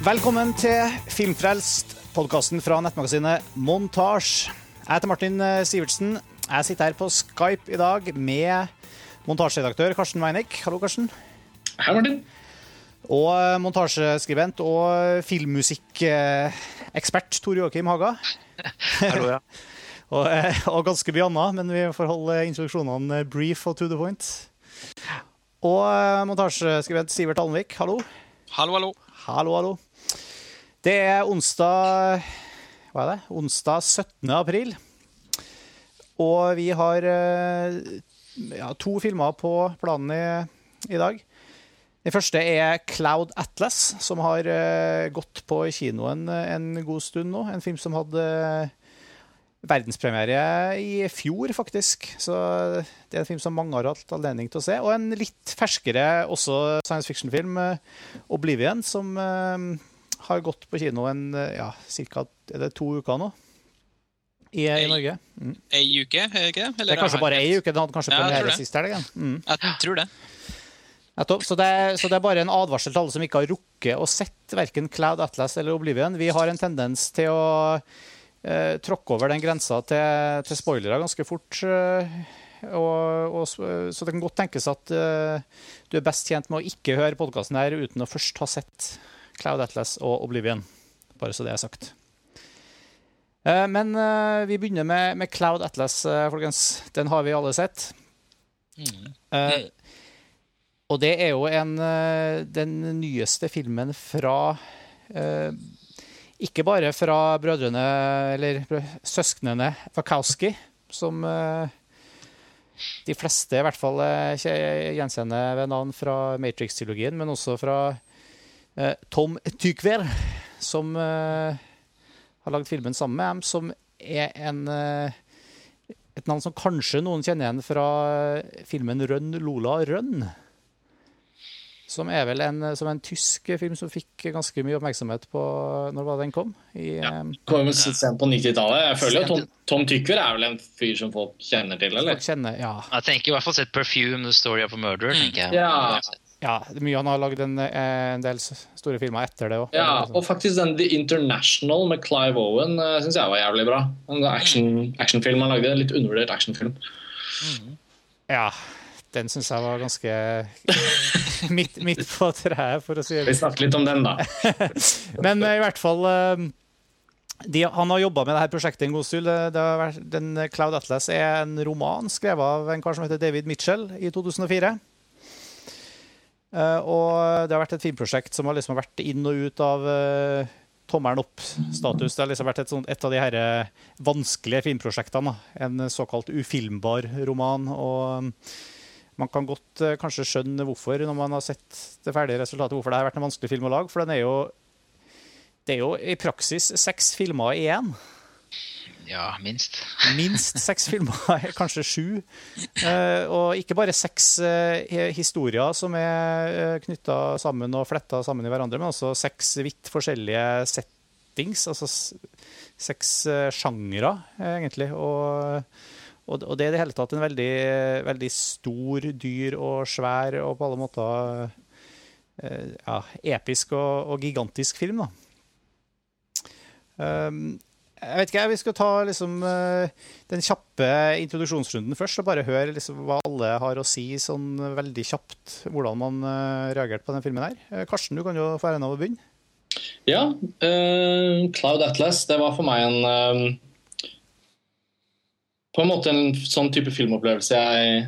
Velkommen til Filmfrelst, podkasten fra nettmagasinet Montasj. Jeg heter Martin eh, Sivertsen. Jeg sitter her på Skype i dag med montasjeredaktør Karsten Weinick. Hallo, Karsten. Hei, Martin. Og eh, montasjeskribent og filmmusikkekspert Tor Joakim Haga. Hallo, ja. Og, eh, og ganske mye annet, men vi får holde introduksjonene brief og to the point. Og montasjeskribent Sivert Alnvik, hallo. Hallo, hallo. Hallo, hallo. Det er onsdag Hva er det? Onsdag 17. april. Og vi har eh, ja, to filmer på planen i, i dag. Den første er Cloud Atlas, som har eh, gått på kinoen en god stund nå. En film som hadde verdenspremiere i fjor, faktisk. Så det er en film som mange har hatt anledning til å se. Og en litt ferskere også science fiction-film, eh, 'Oblivion', som eh, har gått på kino en eh, ja, cirka er det to uker nå. I, i Norge. Mm. Ei uke, er det ikke det? Det er kanskje bare ei uke. Den hadde kanskje premiere sist helg. Mm. Jeg tror det. Så det, er, så det er bare en advarsel til alle som ikke har rukket å sett verken Cloud Atlas eller Oblivion. Vi har en tendens til å eh, tråkke over den grensa til, til spoilere ganske fort. eh, og, og, så det kan godt tenkes at eh, du er best tjent med å ikke høre podkasten her uten å først ha sett Cloud Atlas og Oblivion. Bare så det er sagt. Eh, men eh, vi begynner med, med Cloud Atlas, eh, folkens. Den har vi alle sett. Mm. Eh, og det er jo en, den nyeste filmen fra eh, Ikke bare fra brødrene, eller søsknene Fakowski, som eh, de fleste i hvert fall gjenkjenner ved navn fra Matrix-trilogien, men også fra Tom Tykver, som eh, har lagd filmen sammen med dem, som er en eh, et navn som kanskje noen kjenner igjen fra filmen Rønn, Lola, Rønn. Som er vel en, som er en tysk film som fikk ganske mye oppmerksomhet på Når var den kom? I, Ja. eh, Kom vel sent på 90-tallet. Jeg føler jo Tom, Tom Tykver er vel en fyr som folk kjenner til, eller? Folk kjenner Ja. Jeg tenker i hvert fall sett Perfume, The Story of a Murder. tenker jeg. Ja. Ja mye han har lagd en, eh, en del store filmer etter det òg. Ja, og faktisk den The International med Clive Owen uh, syns jeg var jævlig bra. En action, actionfilm han lagde. Litt undervurdert actionfilm. Ja, den syns jeg var ganske midt, midt på treet, for å si det Vi snakker litt om den, da. Men eh, i hvert fall eh, de, Han har jobba med dette prosjektet en god stund. Eh, Cloud Atlas er en roman skrevet av en kar som heter David Mitchell i 2004. Eh, og det har vært et filmprosjekt som har liksom vært inn og ut av eh, tommelen opp-status. Det har liksom vært et, sånt, et av de her vanskelige filmprosjektene. En såkalt ufilmbar roman. og mm, man kan godt eh, kanskje skjønne hvorfor, når man har sett det ferdige resultatet, hvorfor det har vært en vanskelig film å lage. For den er jo Det er jo i praksis seks filmer i én. Ja, minst. Minst seks filmer, kanskje sju. Eh, og ikke bare seks eh, historier som er uh, knytta sammen og fletta sammen i hverandre, men også seks vidt forskjellige settings. Altså seks sjangre, eh, egentlig. Og, og, det er i det hele tatt en veldig, veldig stor, dyr og svær og på alle måter eh, ja, episk og, og gigantisk film, da. Um, jeg vet ikke, Vi skal ta liksom, eh, den kjappe introduksjonsrunden først og bare høre liksom, hva alle har å si sånn veldig kjapt. Hvordan man eh, reagerte på den filmen her. Eh, Karsten, du kan jo få æren av å begynne. Ja, Uh, Cloud Atlas, det var for meg en uh, På en måte en sånn type filmopplevelse jeg,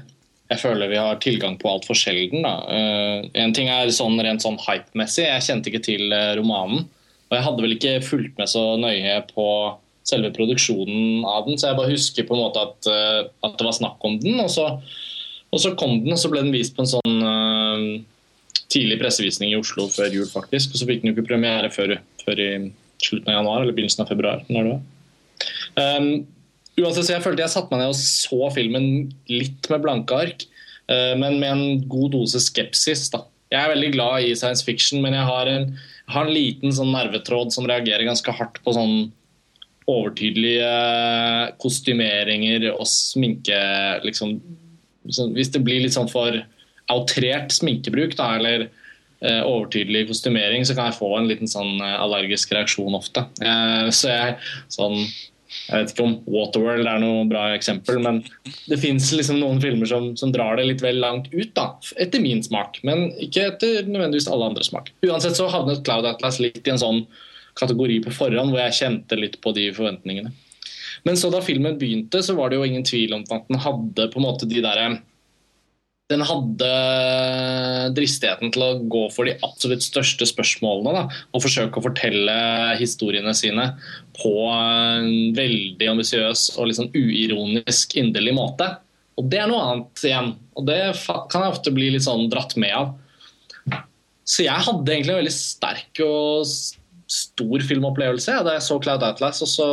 jeg føler vi har tilgang på altfor sjelden. Eh, en ting er sånn rent sånn hype-messig, jeg kjente ikke til romanen. Og jeg hadde vel ikke fulgt med så nøye på selve produksjonen av den, så jeg bare husker på en måte at, eh, at det var snakk om den. Og så, og så kom den, og så ble den vist på en sånn uh, tidlig pressevisning i Oslo før jul, faktisk. Og så fikk den jo ikke premiere før, før i slutten av januar eller begynnelsen av februar. Når det var. Um, uansett, så Jeg følte jeg satte meg ned og så filmen litt med blanke ark, uh, men med en god dose skepsis. da. Jeg er veldig glad i science fiction, men jeg har en, har en liten sånn nervetråd som reagerer ganske hardt på sånn overtydelige kostymeringer og sminke liksom, Hvis det blir litt sånn for outrert sminkebruk, da, eller eh, overtydelig kostymering, så kan jeg få en liten sånn eh, allergisk reaksjon ofte. Eh, så jeg sånn jeg vet ikke om Waterworld er noe bra eksempel, men det fins liksom noen filmer som, som, drar det litt vel langt ut, da, etter min smak. Men ikke etter nødvendigvis alle andres smak. Uansett så havnet Cloud Atlas litt i en sånn kategori på forhånd hvor jeg kjente litt på de forventningene. Men så da filmen begynte, så var det jo ingen tvil om at den hadde på en måte de derre den hadde dristigheten til å gå for de absolutt største spørsmålene. Da, og forsøke å fortelle historiene sine på en veldig ambisiøs og liksom uironisk, inderlig måte. Og det er noe annet igjen. Og det kan jeg ofte bli litt sånn dratt med av. Så jeg hadde egentlig en veldig sterk og stor filmopplevelse da jeg så Cloud Atlas. og så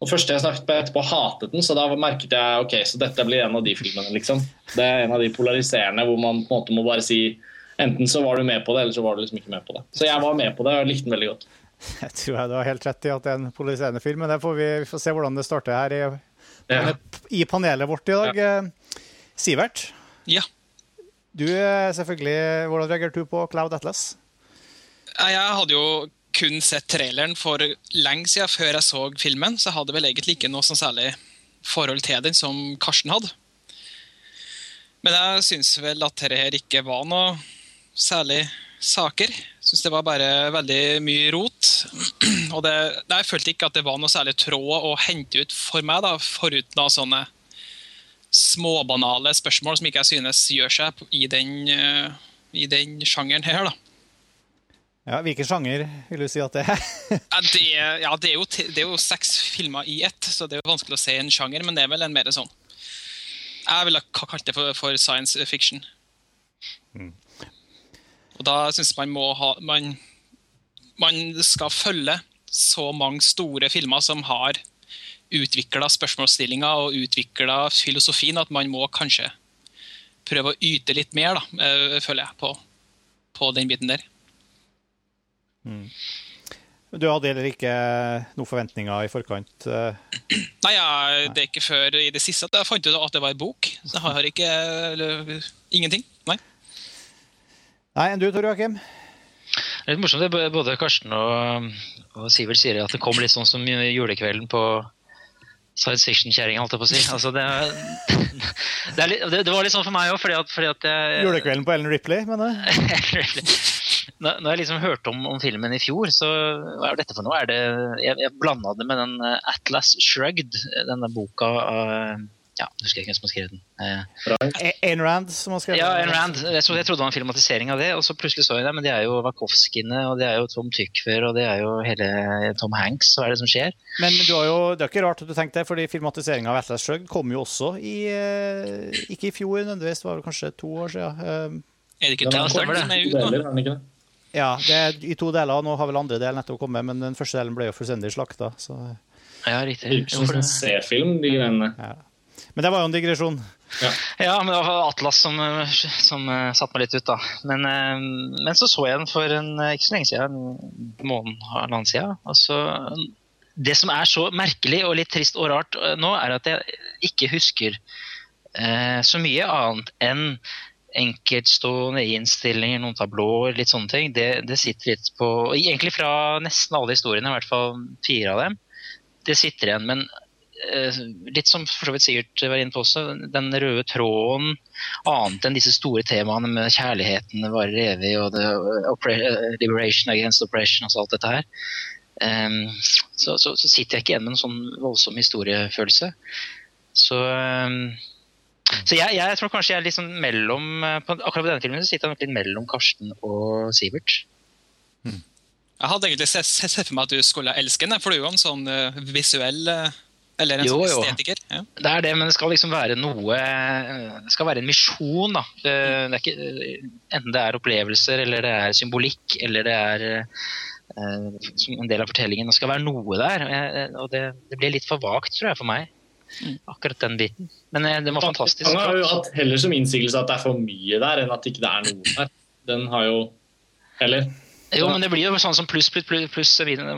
og første jeg snakket med etterpå, hatet den, så da merket jeg ok, så dette blir en av de filmene. liksom. Det er en av de polariserende hvor man på en måte må bare si enten så var du med på det, eller så var du liksom ikke med på det. Så jeg var med på det og likte den veldig godt. Jeg tror jeg du har helt rett i at det er en polariserende film, men det får vi, vi får se hvordan det starter her i, ja. i panelet vårt i dag. Ja. Sivert? Ja. Du selvfølgelig, Hvordan reagerte du på Cloud Atlas? Jeg hadde jo kun sett traileren for lenge siden før jeg så filmen, så jeg hadde vel egentlig ikke noe sånn særlig forhold til den som Karsten hadde. Men jeg syns vel at dette her ikke var noe særlig saker. Syns det var bare veldig mye rot. Og det, jeg følte ikke at det var noe særlig tråd å hente ut for meg, da, foruten av sånne småbanale spørsmål som ikke jeg synes gjør seg i den, eh, i den sjangeren her. da. Ja, Hvilken sjanger vil du si at det er? ja, det, ja, det, er jo, det er jo seks filmer i ett, så det er jo vanskelig å se en sjanger. Men det er vel en mer sånn Jeg ville kalt det for, for science fiction. Mm. Og da syns man må ha man, man skal følge så mange store filmer som har utvikla spørsmålsstillinga og utvikla filosofien, at man må kanskje prøve å yte litt mer, da, eh, føler jeg, på, på den biten der. Mm. Du hadde heller ikke noen forventninger i forkant? Uh... Nei, ja, det er ikke før i det siste at jeg fant ut at det var en bok. Så jeg har ikke eller, ingenting. Nei. Nei, Enn du, Tor Joakim? Det litt morsomt det både Karsten og, og Sivert sier at det kom litt sånn som julekvelden på science fiction-kjerringa, holdt jeg på å si. Altså, det, det, litt, det, det, var litt sånn for meg òg, fordi at, fordi at jeg, Julekvelden på Ellen Ripley, mener du? Når jeg liksom hørte om, om, filmen i fjor, så hva er dette for noe? Er det, jeg jeg blanda det med den eh, Atlas Shrugged, denne boka av ja, husker jeg ikke hvem som har skrevet den. Eh, Ayn Rand som har skrevet den? Ja, Ayn Rand. Jeg, så, jeg trodde det var en filmatisering av det, og så plutselig så jeg det. Men det er jo Wachowskiene, og det er jo Tom Tykfer, og det er jo hele Tom Hanks. Hva er det som skjer? Men jo, det er ikke rart at du tenkte det, fordi filmatiseringa av Atlas Shrugged kom jo også i eh, Ikke i fjor nødvendigvis, det var vel kanskje to år siden. Er det ikke to år siden? Det ja, det er i to deler. Nå har vel andre del nettopp kommet, men den første delen ble jo fullstendig slakta. Så. Ja, riktig. En C-film, de greiene. Ja. Men det var jo en digresjon. Ja, ja men det var Atlas som, som uh, satte meg litt ut, da. Men, uh, men, så så jeg den for en, uh, ikke så lenge siden, en måned halvannen siden. Altså, det som er så merkelig og litt trist og rart nå, er at jeg ikke husker så mye annet enn enkeltstående innstillinger, noen tablåer, litt sånne ting. Det, det, sitter litt på Egentlig fra nesten alle historiene, i hvert fall fire av dem. Det sitter igjen. Men Eh, litt som for så vidt Sigurd var inne på også, den røde tråden, annet enn disse store temaene med kjærligheten varer evig og det, eh, liberation against oppression og alt dette her, um, så, så, så, sitter jeg ikke igjen med en sånn voldsom historiefølelse. Så, um, så jeg, jeg, tror kanskje jeg er litt sånn mellom på, Akkurat på denne filmen så sitter jeg litt mellom Karsten og Sivert. Mm. Jeg hadde egentlig sett, sett for meg at du skulle elske den, for du er jo en sånn uh, visuell uh eller en jo, sånn estetiker? Ja. Det er det, men det skal liksom være noe Det skal være en misjon, da. Det, det ikke, enten det er opplevelser, eller det er symbolikk, eller det er en del av fortellingen. Det skal være noe der. Og det, det blir litt for vagt, tror jeg, for meg. Mm. Akkurat den biten. Men den det var fantastisk. Han har jo hatt heller som innsigelse at det er for mye der, enn at ikke det er noe der. Den har jo Eller? Jo, men det blir jo sånn som pluss, pluss, pluss, pluss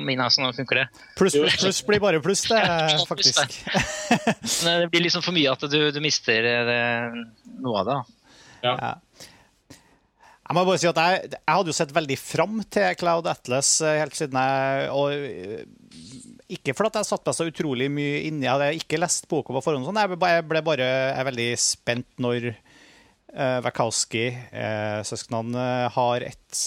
mine, sånn funker det. Pluss, pluss, pluss blir bare pluss, det, faktisk. det blir liksom for mye at du, du mister det, noe av det. Ja. ja. Jeg må bare si at jeg, jeg hadde jo sett veldig fram til Cloud Atlas eh, helt siden jeg og, eh, Ikke fordi jeg satte meg så utrolig mye inni Jeg hadde ikke lest boka på forhånd. Sånn. Jeg, ble, bare jeg er veldig spent når uh, Wachowski-søsknene uh, har et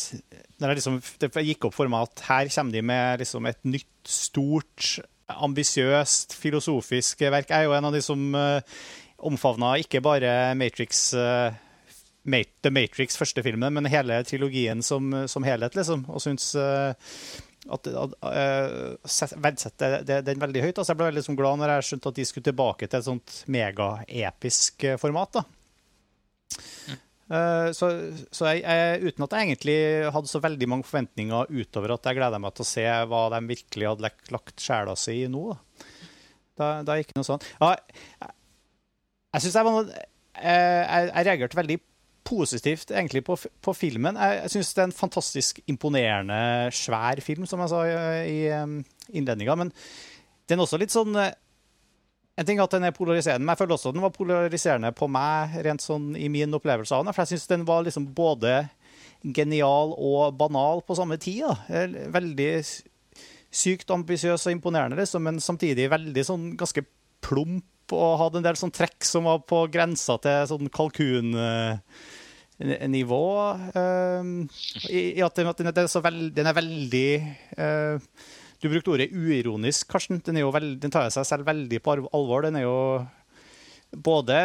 når jeg liksom, Det gikk opp for meg at her kommer de med liksom et nytt, stort, ambisiøst, filosofisk verk. Jeg er jo en av de som uh, omfavna ikke bare Matrix uh, The Matrix, første filmen, men hele trilogien som, som helhet, liksom. Og syns uh, at, at uh, verdsette den veldig høyt. Altså, jeg ble veldig liksom, glad når jeg skjønte at de skulle tilbake til et sånt megaepisk uh, format. Mm. Uh, så, så jeg, jeg, uten at jeg egentlig hadde så veldig mange forventninger utover at jeg gleda meg til å se hva de virkelig hadde lagt, lagt sjela si i nå. Da. Da, da gikk det noe sånn. Ja, jeg jeg syns jeg var noe jeg, jeg reagerte veldig positivt egentlig på, på filmen. Jeg, jeg syns det er en fantastisk imponerende, svær film, som jeg sa i, i innledninga. Men den er også litt sånn En ting at den er polariserende, men jeg føler også at den var polariserende på meg rent sånn i min opplevelse av den. For jeg syns den var liksom både genial og banal på samme tid. Da. Veldig sykt ambisiøs og imponerende, liksom, men samtidig veldig sånn ganske plump og hadde en del sånn trekk som var på grensa til sånn kalkun nivå. Uh, i, at den, den, er veld, den, er veldig uh, Du brukte ordet uironisk, Karsten. Den, veld, den, tar seg selv veldig på alvor. Den er jo både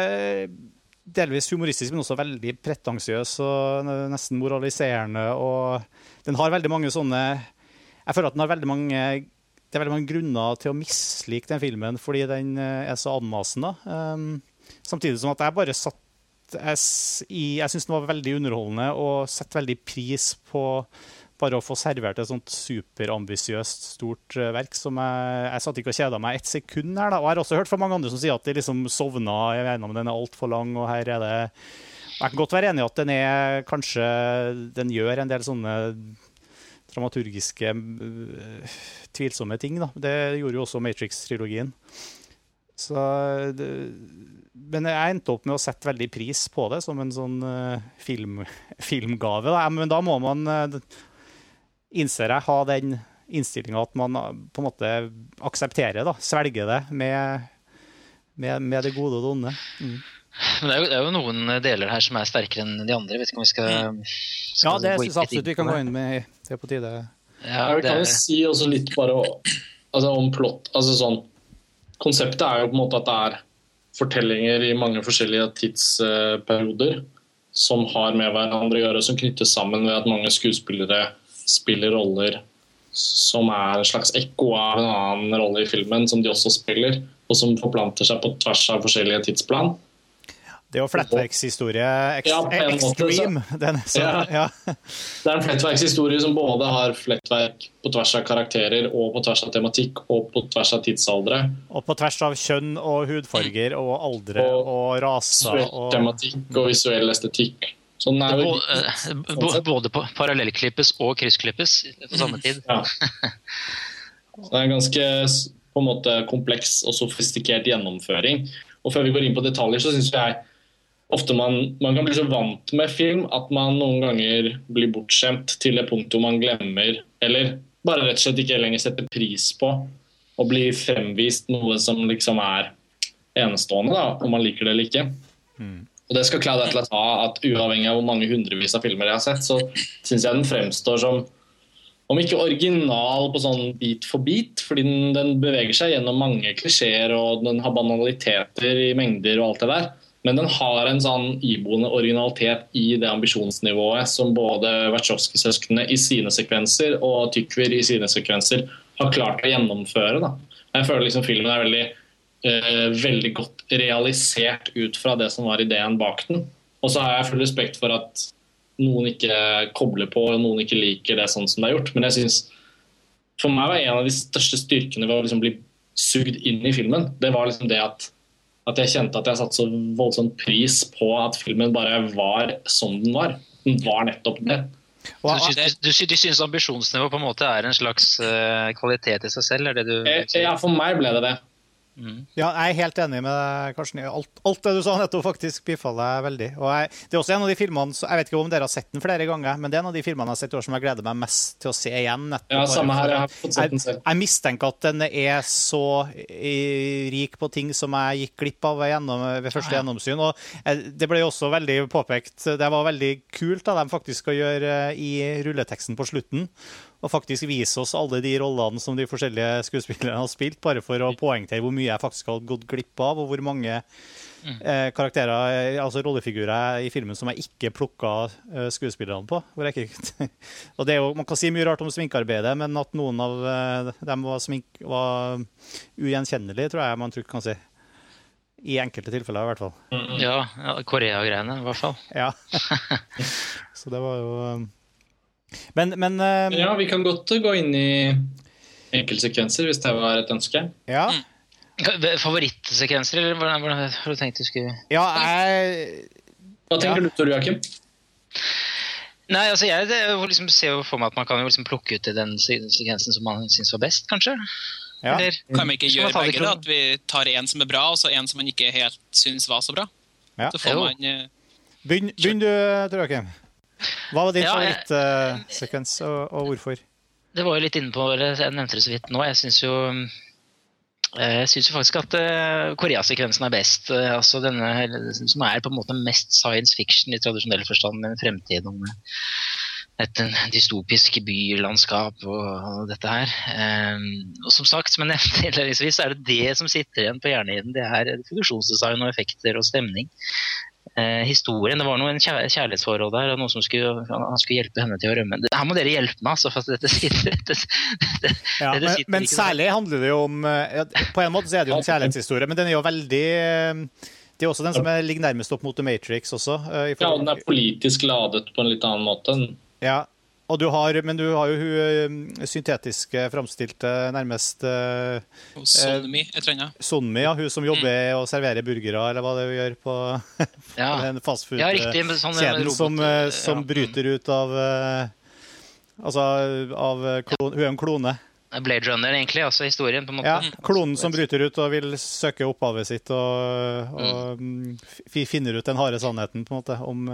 delvis humoristisk, men også veldig pretensiøs og nesten moraliserende. Og den har veldig mange sånne Jeg føler at den har veldig mange det er veldig mange grunner til å mislike den filmen fordi den er så anmasende. Um, samtidig som at jeg bare satt jeg, jeg syns den var veldig underholdende og setter veldig pris på bare å få servert et sånt superambisiøst, stort uh, verk. som Jeg, jeg satt ikke og kjeda meg ett sekund her. da, og Jeg har også hørt fra mange andre som sier at de liksom sovna gjennom den er altfor lang. og her er det... Jeg kan godt være enig i at den er kanskje Den gjør en del sånne dramaturgiske uh, tvilsomme ting. da. Det gjorde jo også Matrix-trilogien. Så det, men jeg endte opp med å sette veldig pris på det som en sånn uh, film, filmgave. Da. Men da må man, uh, innser jeg, ha den innstillinga at man på en måte aksepterer, da, svelger det med, med, med det gode og det onde. Mm. Men det er, jo, det er, jo, noen deler her som er sterkere enn de andre. Jeg vet ikke om vi skal, skal Ja, det syns jeg absolutt vi kan gå inn med. Det er på tide. Ja, det... Jeg kan jo si også litt bare altså, om plott. Altså sånn Konseptet er jo på en måte at det er fortellinger i mange forskjellige tidsperioder som har med hverandre å gjøre, som knyttes sammen ved at mange skuespillere spiller roller som er en slags ekko av en annen rolle i filmen, som de også spiller, og som forplanter seg på tvers av forskjellige tidsplan. Det er jo flettverkshistorie ja, extreme. Den, så, ja. Ja. Det er en flettverkshistorie som både har flettverk på tvers av karakterer og på tvers av tematikk og på tvers av tidsaldre. Og på tvers av kjønn og hudfarger og aldre og, og raser. Og tematikk og visuell estetikk. både, eh, både på parallellklippes og kryssklippes på samme tid. Ja. det er en ganske på en måte kompleks og sofistikert gjennomføring. Og Før vi går inn på detaljer, så syns jeg ofte man, man, kan bli så vant med film at man noen ganger blir bortskjemt til det punktet man glemmer, eller bare rett og slett ikke lenger setter pris på å bli fremvist noe som liksom er enestående, da, om man liker det eller ikke. Mm. Og det skal Cloud Atlas ha, at uavhengig av hvor mange hundrevis av filmer jeg har sett, så syns jeg den fremstår som om ikke original på sånn bit for bit, fordi den, den beveger seg gjennom mange klisjeer og den har banaliteter i mengder og alt det der. Men den har en sånn iboende originalitet i det ambisjonsnivået som både Wachowski-søsknene i sine sekvenser og Tykver i sine sekvenser har klart å gjennomføre. Da. Jeg føler liksom filmen er veldig, uh, veldig godt realisert ut fra det som var ideen bak den. Og så har jeg full respekt for at noen ikke kobler på og noen ikke liker det sånn som det er gjort. Men jeg synes, for meg var en av de største styrkene ved å liksom bli sugd inn i filmen, det var liksom det at at jeg kjente at jeg satte så voldsomt pris på at filmen bare var som den var. Den var nettopp det. Du, synes, du, du syns ambisjonsnivå på en måte er en slags uh, kvalitet i seg selv? Er det du eh, ja, for meg ble det det. Mm. Ja, jeg er helt enig med deg, Karsten. Alt, alt det du sa nettopp, faktisk bifaller jeg veldig. Og jeg, det er også en av de filmene så, Jeg vet ikke om dere har sett den flere ganger, men det er en av de filmene jeg har sett i år som jeg gleder meg mest til å se igjen. nettopp Ja, samme her. Jeg har fått sett den selv. jeg mistenker at den er så eh, rik på ting som jeg gikk glipp av ved, gjennom, ved første gjennomsyn. Og jeg, det ble jo også veldig påpekt Det var veldig kult av dem faktisk å gjøre eh, i rulleteksten på slutten. Og faktisk vise oss alle de rollene som de forskjellige skuespillerne har spilt, bare for å poengtere hvor mye jeg faktisk har gått glipp av, og hvor mange eh, karakterer, eh, altså rollefigurer i filmen som jeg ikke plukka eh, skuespillerne på. Hvor jeg ikke, og det er jo, Man kan si mye rart om sminkearbeidet, men at noen av eh, dem var, smink, var ugjenkjennelige, tror jeg man trygt kan si. I enkelte tilfeller, i hvert fall. Ja, ja Korea-greiene, i hvert fall. Ja. Så det var jo um, Men, men uh, Ja, vi kan godt gå inn i enkeltsekvenser hvis det var et ønske. ja. Favorittsekvenser, eller hvordan, hvordan har du tenkt du skulle ja, jeg Hva tenker Ja. du, Tor Joakim? Nei, altså jeg det, liksom, ser jo for meg at man kan jo liksom plukke ut i den sekvensen som man syns var best, kanskje. ja. Eller, Kan vi ikke gjøre begge? da? At vi tar en som er bra, og så en som man ikke helt syns var så bra? Ja. Så får Jo. man Begynn, begynn du, Tor Joakim. Hva var din Ja, favorittsekvens, uh, og, og hvorfor? Det var jo litt inne på, jeg nevnte det så vidt nå. Jeg syns jo eh, jeg faktisk at uh, Korea-sekvensen er best. eh, altså denne, Som er på en måte mest science fiction i tradisjonell forstand, en fremtid om eh, et dystopisk bylandskap og, dette her. Eh, og som sagt, som jeg nevnte innledningsvis, er det det som sitter igjen på hjernehinnen. Det er produksjonsdesign og effekter og stemning. Eh, historien, Det var noe en kjærlighetsforhold der, og noen som skulle, han skulle hjelpe henne til å rømme. Her må dere hjelpe meg, altså, for dette sitter dette, dette, Ja, det men, sitter men der. særlig handler det jo om eh, ja, På en måte så er det jo en kjærlighetshistorie, men den er jo veldig eh, Det er også den som er, ligger nærmest opp mot The Matrix også. eh, i Ja, og Den er politisk ladet på en litt annen måte. Ja, og du har, men du har jo hun eh, syntetiske framstilte nærmest eh, Sonmi, et eller. Sonmi, ja, hun som jobber og serverer burgere, eller hva det er hun gjør på Ja. den fastfood-kjeden Ja, sånn, eh, som, eh, som ja. bryter ut av eh, Altså av eh, klon, Hun er en klone. Blade Runner, egentlig, altså historien. på en måte. Ja, klonen som bryter ut og vil søke opphavet sitt og, og mm, finner ut den harde sannheten, på en måte, om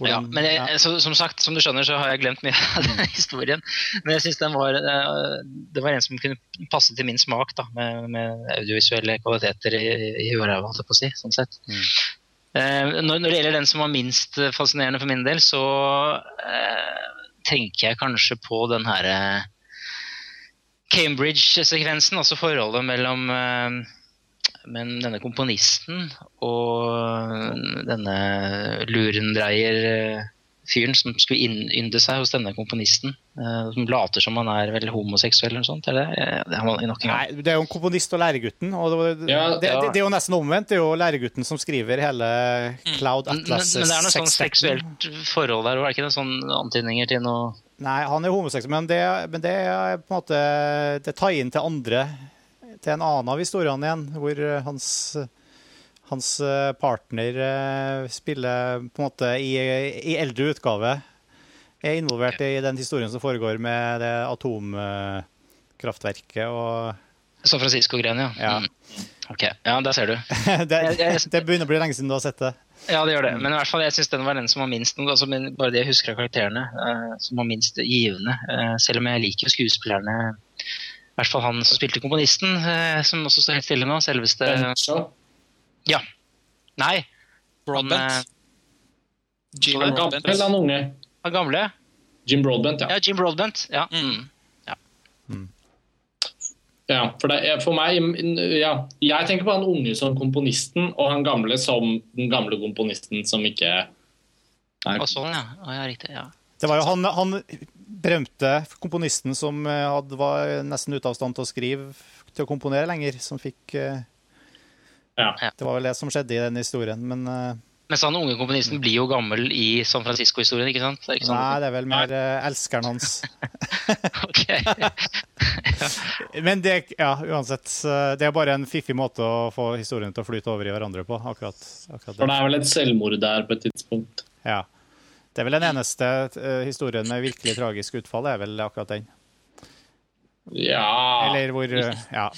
eh, Ja, men jeg, ja. så, som sagt, som du skjønner, så har jeg glemt mye av den historien. Men jeg var eh, Det var en som kunne passe til min smak, da, med, med audiovisuelle kvaliteter i, i huet, holdt jeg på å si. sånn sett. Mm. Eh, når, når det gjelder den som var minst eh, fascinerende for min del, så eh, tenker jeg kanskje på den herre Cambridge-sekvensen, altså forholdet mellom eh, men denne komponisten og denne lurendreier-fyren som skulle innynde seg hos denne komponisten, eh, som later som han er vel homoseksuell eller noe sånt. Er det, det er nok en gang. Nei, det er jo en komponist og læregutten. Og det, Ja, det, ja. det, det er jo nesten omvendt. Det er jo læregutten som skriver hele Cloud Atlas. men, men det er noe sånn seksuelt forhold der, og er det ikke noen sånn antydninger til noe Nei, han er homoseksuell, men det, men det er på en måte Det tar inn til andre Til en annen av historiene igjen, hvor eh, hans hans eh, partner eh, spiller på en måte i, i eldre utgave er involvert i den historien som foregår med det atomkraftverket og San Francisco-greiene, ja. Ja. Mm. Ok, ja, der ser du. det, det begynner å bli lenge siden du har sett det. Ja, det gjør det. Men i hvert fall, jeg syns den var den som var minst altså, Bare det jeg husker av karakterene, uh, som var minst givende. Uh, selv om jeg liker skuespillerne. I hvert fall han som spilte komponisten, eh, som også står helt stille nå. Selveste Shaw. Ja. Nei, Broadbent. Han, Jim Han gamle Broadbent. eller han unge? han gamle. Jim Broadbent, ja. Ja, Jim Broadbent. Ja. Mm. Mm. ja for, det, for meg, ja. Jeg tenker på han unge som komponisten, og han gamle som den gamle komponisten som ikke er Og sånn, ja. Ja. Riktig. ja. Det var jo han, han berømte komponisten som eh, hadde, var nesten ute av stand til å skrive til å komponere lenger, som fikk eh, Ja. Det var vel det som skjedde i den historien, men eh, Mens han unge komponisten blir jo gammel i San Francisco-historien, ikke sant? Det ikke sånn? Nei, det er vel mer eh, elskeren hans. Men det, ja, uansett. Det er bare en fiffig måte å få historiene til å flyte over i hverandre på. akkurat, akkurat For det. det er vel et selvmord der på et tidspunkt. Ja. Det er vel den eneste eh, historien med virkelig tragisk utfall, er vel akkurat den. Ja Eller hvor eh, Ja.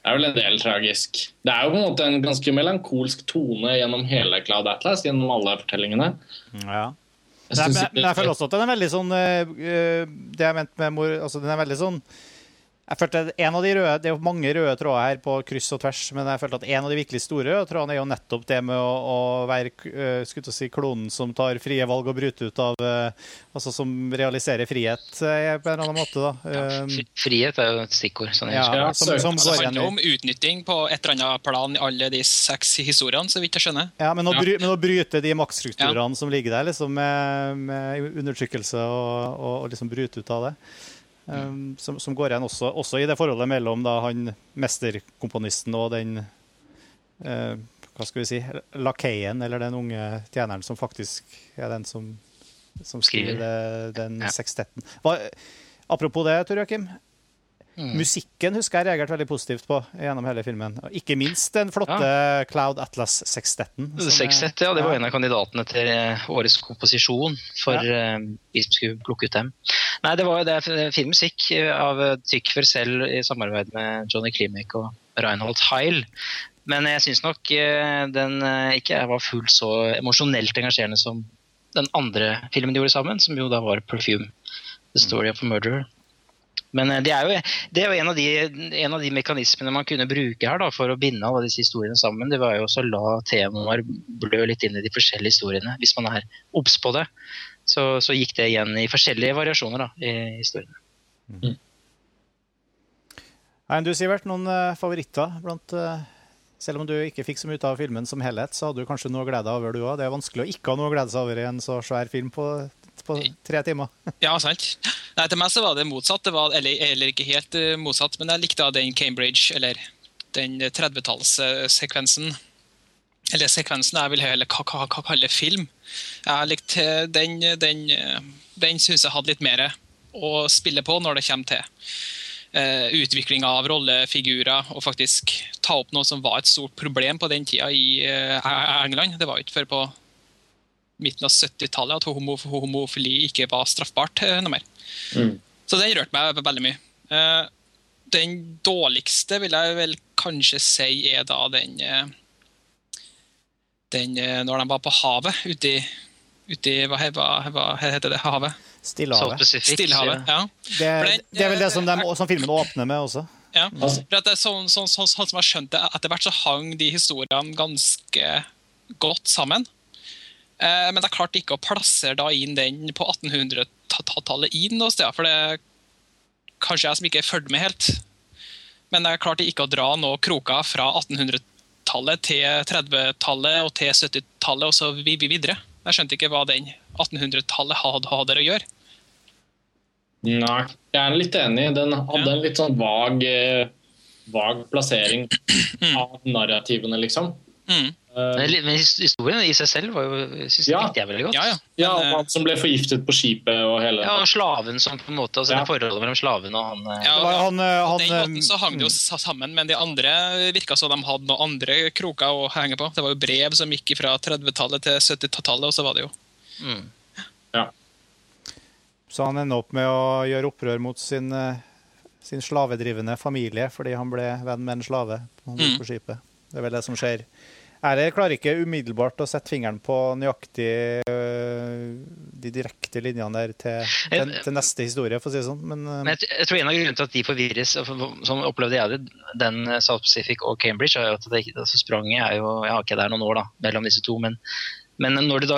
Det er vel en del tragisk. Det er jo på en måte en ganske melankolsk tone gjennom hele Cloud Atlas, gjennom alle fortellingene. Ja. Jeg men, men jeg føler også at den er veldig sånn eh, Det jeg mente med mor altså Den er veldig sånn jeg følte at en av de røde, Det er jo mange røde tråder her på kryss og tvers, men jeg følte at en av de virkelig store røde trådene er jo nettopp det med å, å være uh, å si, klonen som tar frie valg og bryter ut av eh, Altså som realiserer frihet eh, på en eller annen måte. da. Ja, Frihet er jo et stikkord. Sånn jeg ja. Ja, som, som Altså, går det handler i om utnytting på et eller annet plan i alle de seks historiene, så vidt jeg skjønner. Ja, men å, bry, men å bryte de maktstrukturene som ligger der, liksom med, med undertrykkelse og, og, og liksom bryte ut av det. Um, som, som går igjen også, også i det forholdet mellom da, han mesterkomponisten og den eh, Hva skal vi si lakeien, eller den unge tjeneren som faktisk er den som, som skriver Skriver. det, den Ja. sekstetten. Hva, apropos det, Tor Joakim. Mm. Musikken husker jeg reagerte veldig positivt på gjennom hele filmen. Og Ikke minst den flotte Cloud Atlas sekstetten. som er- Sextet, ja, det var en av kandidatene til eh, årets komposisjon for eh, vi som skulle plukke ut dem. Nei, det var jo det fin filmmusikk eh, av Tykver selv i samarbeid med Johnny Klimek og Reinhold Heil. Men jeg syns nok eh, den eh, ikke var fullt så emosjonelt engasjerende som den andre filmen de gjorde sammen, som jo da var 'Perfume'. The Story of a Murderer. Men eh, det er jo, det er jo en, av de, en av de mekanismene man kunne bruke her da, for å binde alle disse historiene sammen. Det var jo også å la temaer blø litt inn i de forskjellige historiene. Hvis man er obs på det, så, så gikk det igjen i forskjellige variasjoner da, i historiene. Nei, du Sivert, noen eh, favoritter blant eh, Selv om du ikke fikk så mye ut av filmen som helhet, så hadde du kanskje noe å glede deg over, du òg. Det er vanskelig å ikke ha noe å glede seg over i en så svær film på, på tre timer. Ja, sant. Nei, til meg så var det motsatt. Det var, eller, eller ikke helt eh, motsatt, men jeg likte den Cambridge, eller den 30-tallssekvensen. Eller sekvensen jeg vil heller ka- ka- ka- kalle film. Jeg likte eh, den Den, eh, den syns jeg hadde litt mer å spille på når det kommer til uh, utviklinga av rollefigurer, og faktisk ta opp noe som var et stort problem på den tida i eh, England. Det var jo ikke før på midten av 70-tallet at homo homofili ikke var straffbart eh, noe mer. Mm. Så den rørte meg veldig mye. Uh, den dårligste vil jeg vel kanskje si er da den, eh, den Når de var på havet, ute i, ute hva, hva, hva heter det havet? Stillehavet. Stillehavet. ja. Det, den- det er vel det som, de, som filmen åpner med også. ja. For at det er sånn, sånn, sånn, sånn som jeg skjønte, etter hvert så hang de historiene ganske godt sammen. Eh, men jeg klarte ikke å plassere da inn den på 1800-tallet inn noe sted. For det er kanskje jeg som ikke fulgte med helt. Men jeg klarte ikke å dra noen kroker fra 1800-tallet til 30-tallet og til 70-tallet og så vi- vi videre. Jeg skjønte ikke hva den 1800-tallet hadde, hadde å gjøre. Nei, jeg er litt enig. Den hadde Ja. en litt sånn vag, eh, vag plassering av narrativene, liksom. Mm. Eh, Men Men historien i seg selv var jo, synes jeg Ja. likte jeg veldig godt. Ja, ja. ja, og eh, han som ble forgiftet på skipet og hele Ja, og slaven som på en måte, altså Ja. det forholdet mellom slaven og han eh, Ja, og, han, eh, han, den eh, måten så hang det jo sammen, men de andre virka som de hadde noen andre kroker å henge på. Det var jo brev som gikk fra 30-tallet til 70-tallet, og så var det jo mm. Så han ender opp med å gjøre opprør mot sin, eh, sin slavedrivende familie fordi han ble venn med en slave på, Mm. på skipet. Det er vel det som skjer. Jeg klarer ikke umiddelbart å sette fingeren på nøyaktig øh, de direkte linjene der til, til, til neste historie, for å si det sånn. Men, øh, Men jeg, jeg tror en av grunnene til at de forvirres, sånn opplevde jeg det, den eh, South Pacific og Cambridge, er jo at det, altså spranget er jo Jeg har ikke det er noen år da, mellom disse to, men, men når det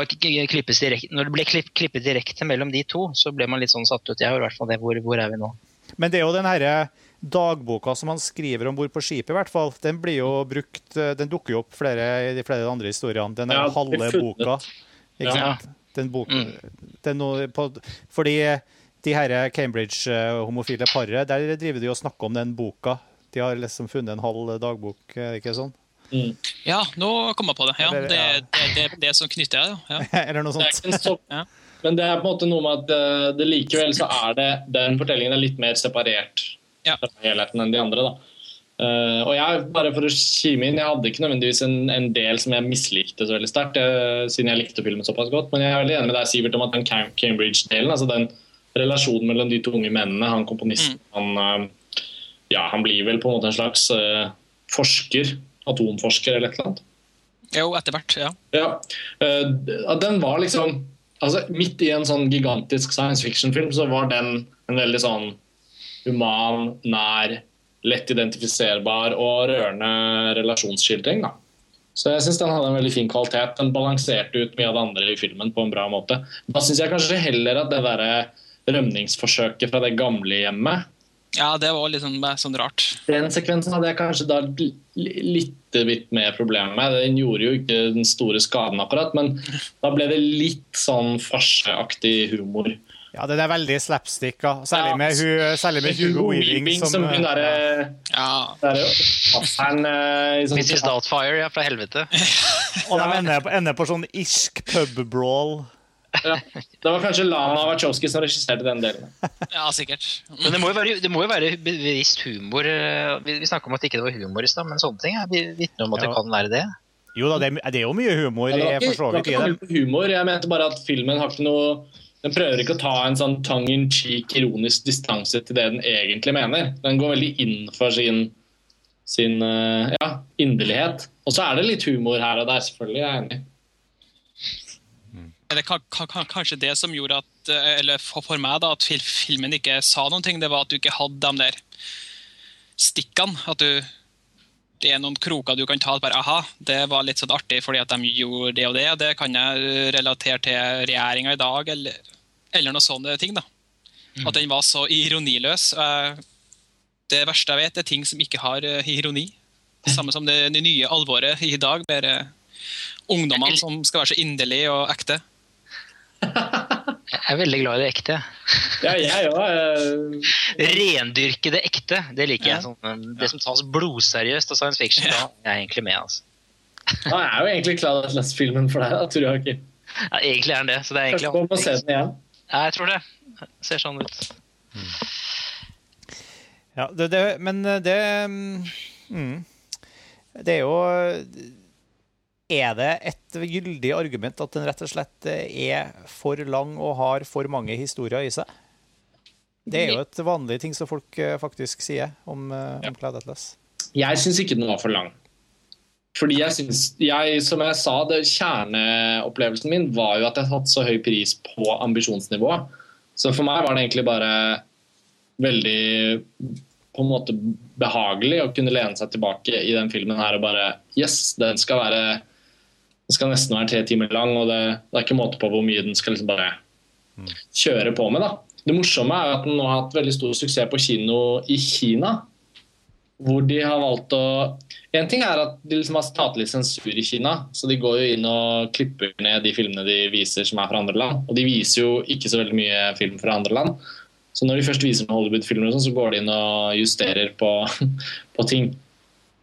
direkte, når det ble klipp, klippet direkte mellom de to, så ble man litt sånn satt ut. Jeg i hvert fall det. Hvor, hvor er vi nå? men det er jo den herre dagboka som han skriver om bord på skipet, i hvert fall. Den blir jo brukt øh, Den dukker jo opp flere i de flere andre historiene. Den Ja, der halve boka. Ikke Ja. sant? Den boka Mm. det er på, Fordi de her Cambridge-homofile paret, der driver de og snakker om den boka. De har liksom funnet en halv dagbok, er ikke sånn? Mm. Ja, nå kom jeg på det. Ja, Eller, det, ja. det, det, det som knytter jeg, ja. Eller noe er sånt. Ja. Men det er på en måte noe med at eh, det likevel så er det den fortellingen er litt mer separert Ja. helheten enn de andre. da. Uh, og jeg, bare for å kime inn, jeg hadde ikke nødvendigvis en, en del som jeg mislikte så veldig sterkt, siden jeg likte filmen såpass godt, men jeg er veldig enig med deg, Sivert, om at den Cambridge-delen, altså den relasjonen mellom de to unge mennene, han komponisten, han uh, Ja, han blir vel på en måte en slags uh, forsker. Atomforsker eller et eller annet. Jo, etter hvert. Ja. ja den var liksom altså Midt i en sånn gigantisk science fiction-film så var den en veldig sånn human, nær, lett identifiserbar og rørende relasjonsskildring. da. Så jeg syns den hadde en veldig fin kvalitet. Den balanserte ut mye av det andre i filmen på en bra måte. Da syns jeg kanskje heller at det derre rømningsforsøket fra det gamle hjemmet ja, det var liksom sånn, sånn, rart. Den sekvensen hadde jeg kanskje da litt litt mer problemer med. Den gjorde jo ikke den store skaden, akkurat, men da ble det litt sånn farseaktig humor. Ja, den er veldig slapstick, ja. særlig, med, hu, særlig med Hugo Weaving. Som, som hun derre ja. der, Passeren uh, sånn, Mrs. Doubtfire, ja, fra helvete. Og de ender, ender på sånn irsk pub-brawl. Ja. Det var kanskje Lana Wachowski som regisserte den delen. Ja, sikkert. Men det må jo være, det må jo være bevisst humor. Eh, vi, vi om at det ikke var humor i stad, men sånne ting vitner om at det kan være det. Jo da, det er, det er jo mye humor. Ja, det var ikke, det var humor. Jeg mente bare at filmen har ikke noe Den prøver ikke å ta en sånn tongue in cheek, ironisk distanse til det den egentlig mener. Den går veldig inn for sin, sin eh, ja, inderlighet. Og så er det litt humor her og der, selvfølgelig. Jeg er enig det kan, kan, kanskje det som gjorde at eh, eller for meg da, at filmen ikke sa noen ting, det var at du ikke hadde de der stikkene. At du det er noen kroker du kan ta. bare, aha, Det var litt sånn artig fordi at de gjorde det og det. og Det kan jeg relatere til regjeringa i dag, eller, eller noen sånne ting. da. Mm. At den var så ironiløs. Det verste jeg vet, er ting som ikke har eh, ironi. Samme som det, nye alvoret i dag. Bare ungdommene som skal være så inderlige og ekte. Jeg er veldig glad i det ekte. Ja, jeg òg. Rendyrkede ekte. Det liker jeg. Sånn, det som tas blodseriøst av science fiction, da er jeg egentlig med. altså. Da er jo egentlig Cloud Atlas-filmen for deg, da, tror jeg ikke. Ja, egentlig er den det. Så det er egentlig Kanskje må se den igjen? Ja, jeg tror det. det ser sånn ut. Mm. Ja, det, det, men det mm, Det er jo er det et gyldig argument at den rett og slett er for lang og har for mange historier i seg? Det er jo et vanlig ting som folk eh, faktisk sier om, eh, om Cloud Atlas. Jeg syns ikke den var for lang. Fordi jeg synes, jeg, Som jeg sa, det, kjerneopplevelsen min var jo at jeg satte så høy pris på ambisjonsnivået. Så for meg var det egentlig bare veldig på en måte behagelig å kunne lene seg tilbake i den filmen her og bare Yes, den skal være den skal nesten være tre timer lang, og det, det er ikke måte på hvor mye den skal liksom bare kjøre på med. da. Det morsomme er at den nå har hatt veldig stor suksess på kino i Kina. Hvor de har valgt å En ting er at de liksom har statlig sensur i Kina. Så de går jo inn og klipper ned de filmene de viser som er fra andre land. Og de viser jo ikke så veldig mye film fra andre land. Så når de først viser Hollywood-filmer, sånn, så går de inn og justerer på, på ting.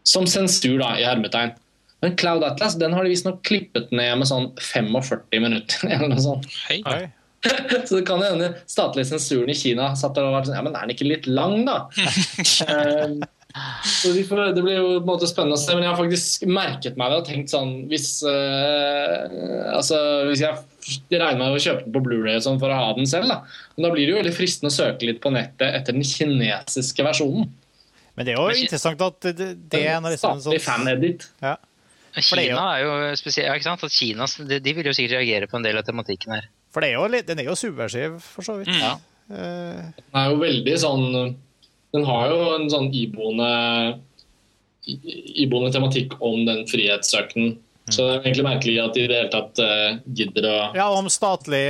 Som sensur, da, i hermetegn. Men Cloud Atlas den har de visstnok klippet ned med sånn 45 minutter. eller noe sånt. Hei. Hei. Så det kan hende statlige sensuren i Kina satt der og var sånn Ja, men er den ikke litt lang, da? Så de får, Det blir jo på en måte spennende å se, men jeg har faktisk merket meg det og tenkt sånn Hvis, uh, altså, hvis jeg regner med å kjøpe den på Blu-ray sånn for å ha den selv, da. Men da blir det jo veldig fristende å søke litt på nettet etter den kinesiske versjonen. Men det er jo interessant at det, det er en sånn Statlig fan-edit. Ja. Kina er jo spesielt, ikke sant? At Kina, de, de, vil jo sikkert reagere på en del av tematikken her. For er jo, den er jo subversiv, for så vidt. Mm. Ja. Uh, den er jo veldig sånn Den har jo en sånn iboende iboende tematikk om den frihetssøken. Mm. Så det er egentlig merkelig at de i det hele tatt uh, gidder å Ja, om statlig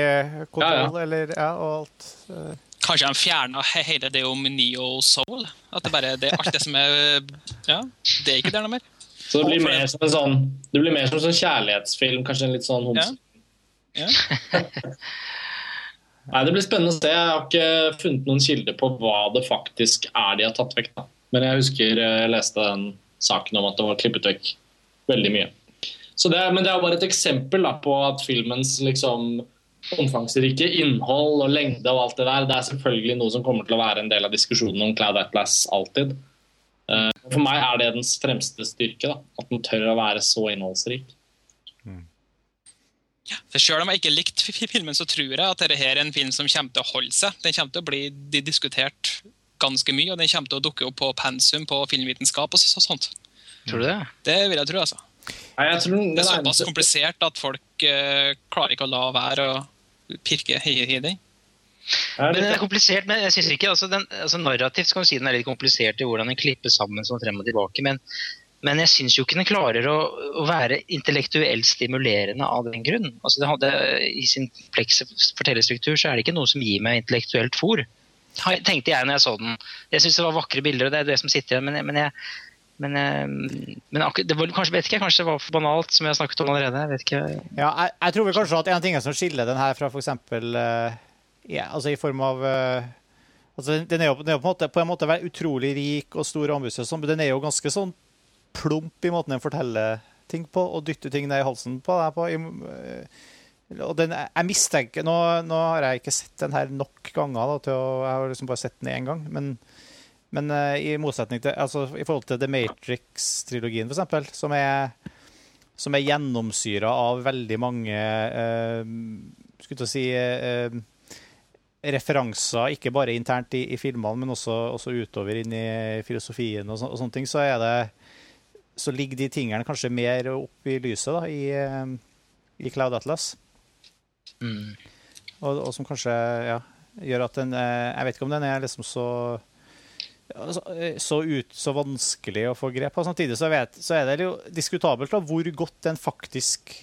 kontroll, ja, ja. eller ja, og alt. Uh. Kanskje de fjerna hele det om Neo Soul? At det bare det, alt det som er Ja, det er ikke der noe mer? Så det blir mer som en sånn Det blir mer som en sånn kjærlighetsfilm, kanskje en litt sånn homse. Ja. Ja. Nei, Det blir spennende å se. Jeg har ikke funnet noen kilder på hva det faktisk er de har tatt vekk. Da. Men jeg husker jeg leste den saken om at det var klippet vekk veldig mye. Det men det er bare et eksempel da, på at filmens liksom, omfangsrike innhold og lengde og alt det der, det er selvfølgelig noe som kommer til å være en del av diskusjonen om Cloud Atlas alltid. Eh, for meg er det dens fremste styrke. Da, at den tør å være så innholdsrik. For Selv om jeg ikke likte filmen, så tror jeg at dette er en film som kommer til å holde seg. Den kommer til å bli diskutert ganske mye, og den kommer til å dukke opp på pensum på filmvitenskap og så, sånt. Tror du det? Det vil jeg tro, altså. Nei, jeg tror Det er såpass komplisert at folk uh, klarer ikke å la være å pirke i, i den. Men den er komplisert, men jeg synes ikke, altså, den, altså Narrativt kan du si den er litt komplisert i hvordan den klippes sammen sånn frem og tilbake, men, men jeg syns jo ikke den klarer å, å være intellektuelt stimulerende av den grunn. Altså, det hadde, I sin komplekse fortellerstruktur så er det ikke noe som gir meg intellektuelt fôr. Tenkte jeg når jeg så den. Jeg syns det var vakre bilder, og det er det som sitter igjen, men, jeg- men jeg men, eh, men akkur- det var, kanskje, vet ikke, jeg, kanskje det var for banalt, som jeg har snakket om allerede. Jeg vet ikke. Ja, jeg, jeg tror vel kanskje at en av tingene som skiller den her fra f.eks. Uh, yeah, altså i form av uh altså den- er jo, den er jo på, en måte, på en måte utrolig rik og stor og ambisiøs, men den er jo ganske sånn plump i måten den forteller ting på, og dytter ting ned i halsen på deg på. eh, og den, jeg mistenker nå, nå har jeg ikke sett den her nok ganger, da, å, jeg har liksom bare sett den én gang. Men, men eh, i motsetning til altså, i forhold til The Matrix-trilogien, f.eks., som som er gjennomsyra av veldig mange eh, skulle å si eh, referanser, ikke bare internt i, i filmene, men også, også utover inn i filosofien og, så, og sånne ting, så er det så ligger de tingene kanskje mer opp i lyset da, i, eh, i Cloud Atlas. Mm. Og, og som kanskje ja, gjør at den eh, Jeg vet ikke om den er liksom så eh, så, ut, så vanskelig å få grep på. Samtidig så, vet, så er det jo diskutabelt da, hvor godt den faktisk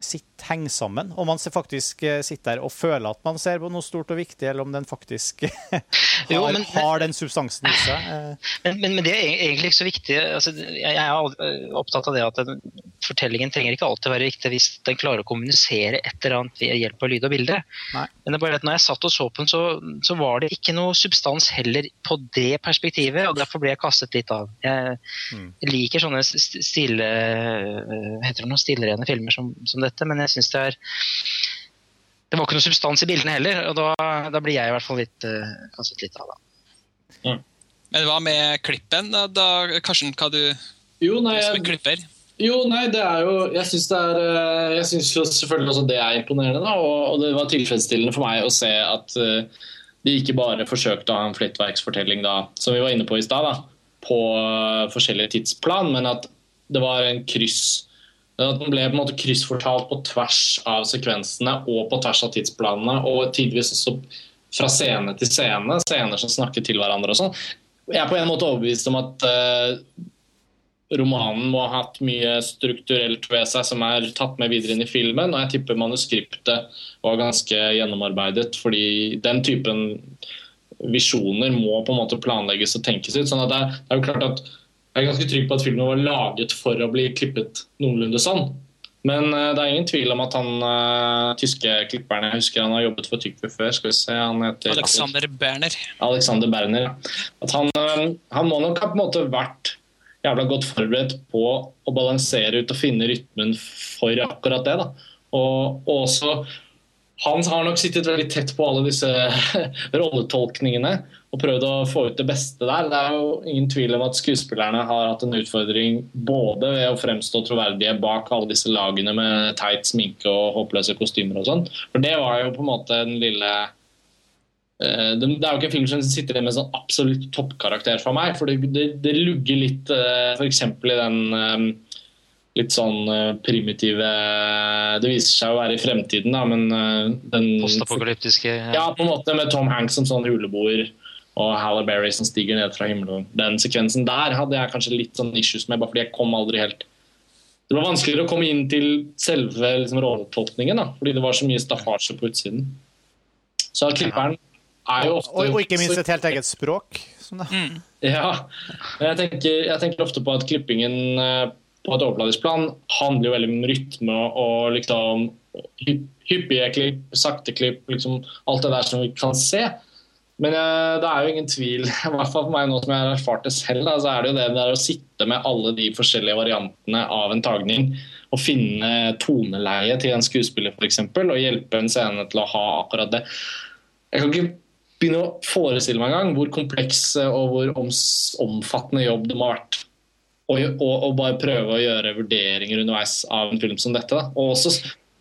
sitter, henger sammen. Om man faktisk eh, sitter der og føler at man ser på noe stort og viktig, eller om den faktisk har, Jo, men- har den substansen i seg. Eh, Men, men, men det er egentlig ikke så viktig. Altså, jeg er opptatt av det at den, fortellingen trenger ikke alltid være riktig hvis den klarer å kommunisere et eller annet ved hjelp av lyd og bilde. Nei. Men det er bare at når jeg satt og så på den, så, så var det ikke noe substans heller på det perspektivet, og derfor ble jeg kastet litt av. Jeg Mm. liker sånne stille, heter det noe, stilrene filmer som, som dette, men jeg syns det er det var ikke noe substans i bildene heller, og da, da blir jeg i hvert fall litt øh, kastet litt av. da. Men hva med klippen? Da, da, Karsten, hva du, Jo, nei, som en klipper? jo, nei, det er jo Jeg syns det er eh, Jeg synes selvfølgelig også det er imponerende, da. Og, og det var tilfredsstillende for meg å se at uh, de ikke bare forsøkte å ha en flettverksfortelling da, som vi var inne på i stad, da, på eh, forskjellige tidsplan, men at det var en kryss at den ble på en måte kryssfortalt på tvers av sekvensene og på tvers av tidsplanene, og tidvis også fra scene til scene, scener som snakker til hverandre og sånn. Jeg er på en måte overbevist om at uh, romanen må ha hatt mye strukturelt ved seg som er tatt med videre inn i filmen, og jeg tipper manuskriptet var ganske gjennomarbeidet, fordi den typen visjoner må på en måte planlegges og tenkes ut. sånn at det det er jo klart at Jeg er ganske trygg på at filmen var laget for å bli klippet noenlunde sånn. Men eh, det er ingen tvil om at han uh, tyske klipperen Jeg husker han har jobbet for Tykve før. skal vi se, han heter Alexander Berner. Alexander Berner. At han, uh, han må nok ha på en måte vært jævla godt forberedt på å balansere ut og finne rytmen for akkurat det. da. Og, og også Han har nok sittet veldig tett på alle disse rolletolkningene og prøvd å få ut det beste der. Det er jo ingen tvil om at skuespillerne har hatt en utfordring både ved å fremstå troverdige bak alle disse lagene med teit sminke og håpløse kostymer og sånn. For det var jo på en måte den lille Eh, Det er jo ikke en film som sitter med sånn absolutt toppkarakter for meg. For det, det, det lugger litt f.eks. i den eh, litt sånn eh, primitive Det viser seg å være i fremtiden, da, men eh, den Postapokalyptiske Ja, på en måte med Tom Hanks som sånn huleboer og Halle Berry som stiger ned fra himmelen. Den sekvensen der hadde jeg kanskje litt sånn issues med, bare fordi jeg kom aldri helt Det var vanskeligere å komme inn til selve liksom, rolletolkningen, da, fordi det var så mye staffasje på utsiden. Så klipperen er jo ofte og, og ikke minst et helt eget språk. Sånn det. Mm. Ja. Jeg tenker, jeg tenker ofte på at klippingen eh, på et overfladisk plan handler jo veldig om rytme og liksom hyppige klipp, sakte klipp, liksom alt det der som vi kan se. Men eh, det er jo ingen tvil, i hvert fall for meg nå som jeg har erfart det selv, da, så er det jo det der å sitte med alle de forskjellige variantene av en tagning og finne toneleie til en skuespiller f.eks. og hjelpe en scene til å ha akkurat det. Jeg kan ikke begynne å forestille meg en gang hvor kompleks eh, og hvor omfattende jobb det må ha vært Og, og, å bare prøve å gjøre vurderinger underveis av en film som dette. Da. Og også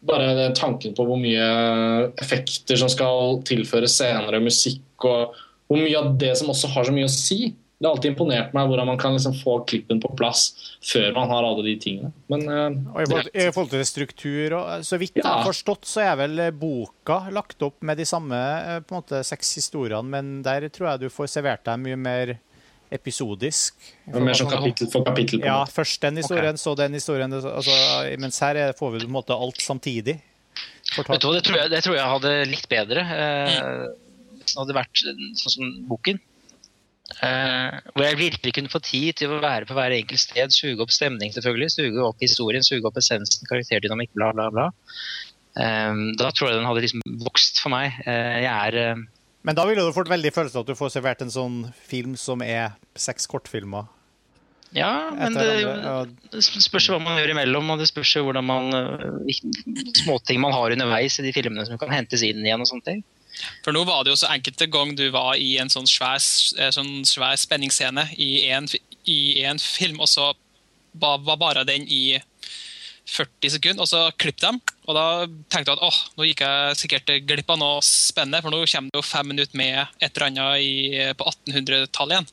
bare tanken på hvor mye effekter som skal tilføres senere, musikk og, hvor mye av det som også har så mye å si. Det har alltid imponert meg hvordan man kan liksom få klippen på plass før man har alle de tingene. Men uh, Og i forhold, I forhold til struktur og Så vidt jeg har forstått, så er vel boka lagt opp med de samme eh, på en måte, seks historiene, men der tror jeg du får servert deg mye mer episodisk. mer sånn kapittel for kapittel. på Ja, måte. først den historien, så den historien. Altså, mens her er- får vi på en måte alt samtidig. Vet du hva, det tror jeg, det tror jeg hadde likt bedre. Eh, hvis hadde vært sånn som boken. Eh, hvor jeg virkelig kunne få tid til å være på hver enkelt sted, suge opp stemning, selvfølgelig, suge opp historien, suge opp essensen, karakterdynamikk, bla, bla, bla. Eh, da tror jeg den hadde liksom vokst for meg. Eh, jeg er eh, Men da ville du fått veldig følelse av at du får servert en sånn film som er seks kortfilmer. Ja, men det, spørs hva man gjør imellom, og det spørs hvordan man eh, Småting man har underveis i de filmene som kan hentes inn igjen og sånne ting. For nå var det jo så enkelte gang du var i en sånn svær, eh, sånn svær spenningsscene i en, fi- i en film, og så ba- var bare den i 40 sekunder, og så klipp dem. Og da tenkte jeg at åh, nå gikk jeg sikkert glipp av noe spennende, for nå kommer det jo fem minutter med et eller annet i, på 1800-tallet igjen.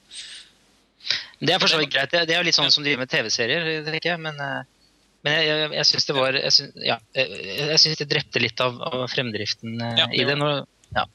Det er for så vidt greit. Det, er jo litt sånn som de driver med TV-serier, tenker jeg. Men, eh, men jeg, jeg, jeg syns det var Jeg syns, ja, jeg, jeg det drepte litt av, av fremdriften eh, Ja, det i det. Når, ja.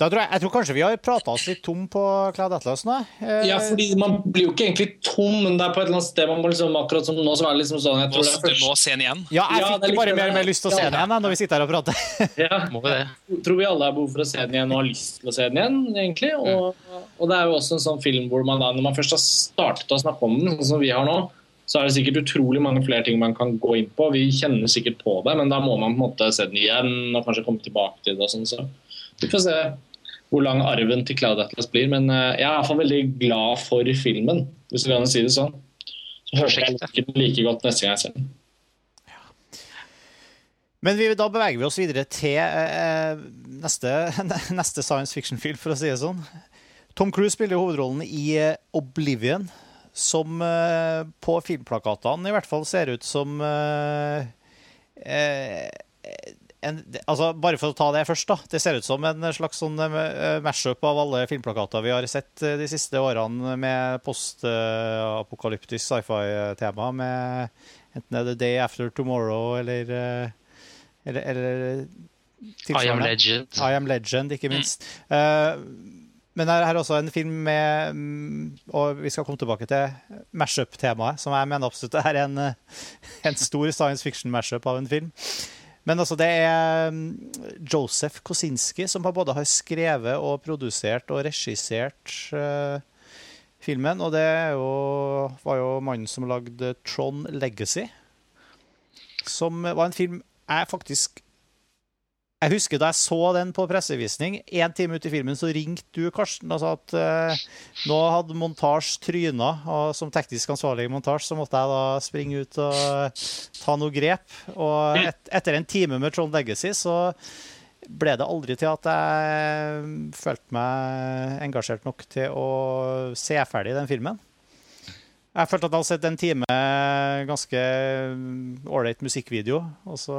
Da tror jeg, jeg tror kanskje vi har prata oss litt tom på Cloud Atlas nå. Eh, Ja, fordi man blir jo ikke egentlig tom, men det er på et eller annet sted man må liksom, akkurat som nå, så er liksom sånn jeg tror det er du må se den igjen. ja, jeg Ja, er fikk litt bare mer og mer lyst til å se den igjen jeg, når vi sitter her og prater. ja, Må vi det? Jeg tror vi alle har behov for å se den igjen og har lyst til å se den igjen. egentlig. Og, og det er jo også en sånn film hvor man da, når man først har startet å snakke om den, sånn som vi har nå, så er det sikkert utrolig mange flere ting man kan gå inn på. Vi kjenner sikkert på det, men da må man på en måte se den igjen og kanskje komme tilbake til det. og sånn, så Vi får se hvor lang arven til Cloud Atlas blir. Men eh, jeg er i hvert fall veldig glad for filmen, hvis du kan si det sånn. Så hører jeg den like godt neste gang jeg ser den. Men vi, da beveger vi oss videre til eh, neste, neste science fiction-film, for å si det sånn. Tom Cruise spiller hovedrollen i eh, Oblivion, som eh, på filmplakatene i hvert fall ser ut som eh, eh, en, altså Bare for å ta det først, da. Det ser ut som en slags sånn mash-up av alle filmplakater vi har sett de siste årene med post-apokalyptisk sci-fi-tema. Med enten er det Day After Tomorrow eller eller, eller I am legend. I Am Legend, ikke minst. Eh, men her er også en film med mm, Og vi skal komme tilbake til mashup-temaet, som jeg mener absolutt er en, eh, en stor science fiction-mashup av en film. Men altså, det er mm, Joseph Kosinski som både har skrevet og produsert og regissert uh, filmen. Og det jo, var jo mannen som lagde Tron Legacy, som var en film jeg faktisk jeg husker da jeg så den på pressevisning, én time ut i filmen, så ringte du, Karsten, og sa at eh, nå hadde montasje tryna, og som teknisk ansvarlig i montasje, så måtte jeg da springe ut og ta noe grep. Og et, etter en time med Trond Legacy, så ble det aldri til at jeg følte meg engasjert nok til å se ferdig den filmen. Jeg følte at jeg hadde sett en time ganske ålreit musikkvideo, og så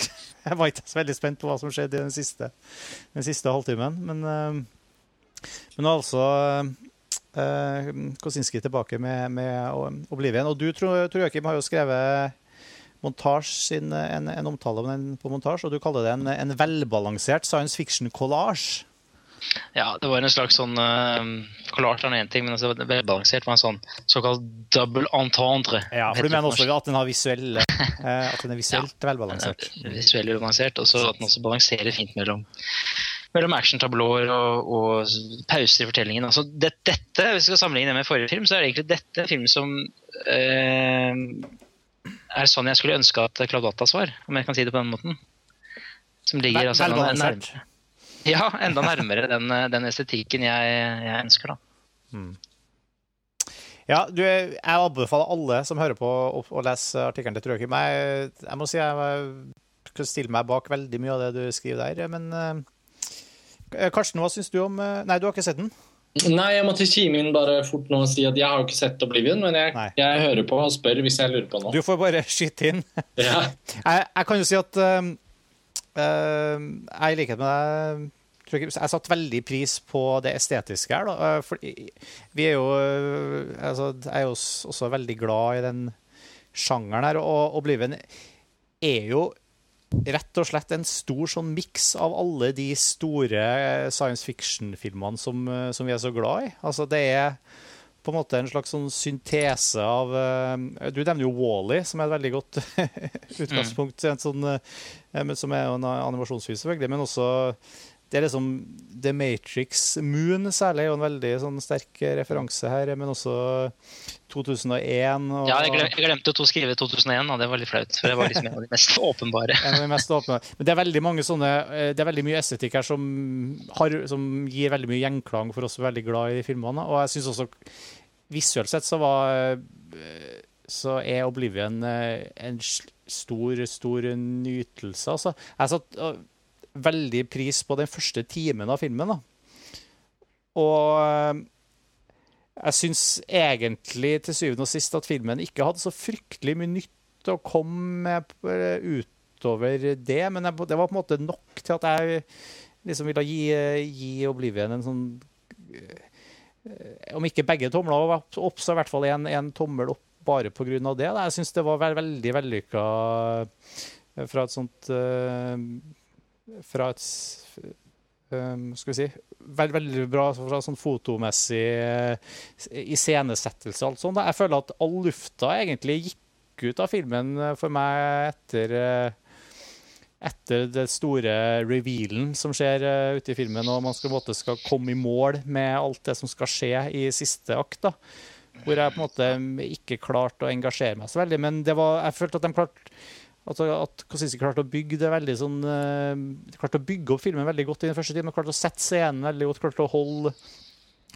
jeg var ikke så veldig spent på hva som skjedde i den siste, den siste halvtimen. Men, eh, men altså uh, Kosinski tilbake med, med Oblivion. Og du, Tor Joakim, har jo skrevet Montage sin, en, en omtale på montasje, og du kaller det en, en velbalansert science fiction-collage. Ja, det var en slags sånn uh, Collage er én ting, men altså, velbalansert var en sånn såkalt double entendre. Ja, for du mener også at den, har visuell, eh, at den er visuelt velbalansert? Er Visuelt balansert, og så at den også balanserer fint mellom mellom actiontablåer og, og pauser i fortellingen. Altså, det, dette, Hvis vi skal sammenligne det med forrige film, så er det egentlig dette en film som eh, er sånn jeg skulle ønske at Cloud Atlas var, om jeg kan si det på den måten. Som ligger Vel- altså, velbalansert. nærmere, ja, enda nærmere den, den estetikken jeg, jeg ønsker. da. Ja, du, jeg anbefaler alle som hører på, å, å lese artikkelen til Trøkim. Jeg, jeg må si jeg kan stille meg bak veldig mye av det du skriver der. Men eh, Karsten, hva syns du om eh, Nei, du har ikke sett den? Nei, jeg måtte kime inn bare fort nå og si at jeg har jo ikke sett Oblivion, men jeg, jeg hører på og spør hvis jeg lurer på noe. Du får bare skyte inn. Ja. Jeg, jeg kan jo si at um, Uh, jeg i likhet med deg tror jeg, jeg satte veldig pris på det estetiske her. Da. Uh, for vi er jo uh, altså, Jeg er jo også veldig glad i den sjangeren her. Og Oblivion er jo rett og slett en stor sånn miks av alle de store science fiction-filmene som, som, vi er så glad i. Altså, det er på en måte en slags sånn syntese av Du nevner jo Wally, -E, som er et veldig godt utgangspunkt. Mm. Sånn, som er jo en animasjonsfilm, selvfølgelig, men også det er liksom The Matrix Moon særlig er jo en veldig sånn, sterk referanse her, men også 2001. Og, ja, jeg, glemte å skrive 2001, og det var litt flaut. For det var liksom en av de mest åpenbare. en av de mest åpenbare. Men det er veldig mange sånne, eh, det er veldig mye estetikk her som, har, som gir veldig mye gjenklang for oss som er veldig glad i de filmene. Og jeg syns også visuelt sett så var eh, så er Oblivion en, en stor, stor nytelse. Altså. Jeg satt veldig pris på den første timen av filmen. Da. Og eh, jeg syns egentlig til syvende og sist at filmen ikke hadde så fryktelig mye nytt å komme med utover det, men det var på en måte nok til at jeg liksom ville gi, gi Oblivion en sånn Om ikke begge tomler opp, så i hvert fall en, en tommel opp bare pga. det. Jeg syns det var veldig vellykka fra et sånt uh, fra et um, skal vi si, veldig, veldig bra fra sånn fotomessig iscenesettelse og alt sånt. Jeg føler at all lufta egentlig gikk ut av filmen eh, for meg etter etter det store revealen som skjer uh, ute i filmen, og man skal, måte, skal komme i mål med alt det som skal skje i siste akt. da, Hvor jeg på en måte ikke klarte å engasjere meg så veldig. Men det var, jeg følte at de klarte Altså at Kosinski klarte å bygge det veldig sånn uh, klarte å bygge opp filmen veldig godt i den første tiden. Klarte å sette scenen veldig godt, klarte å holde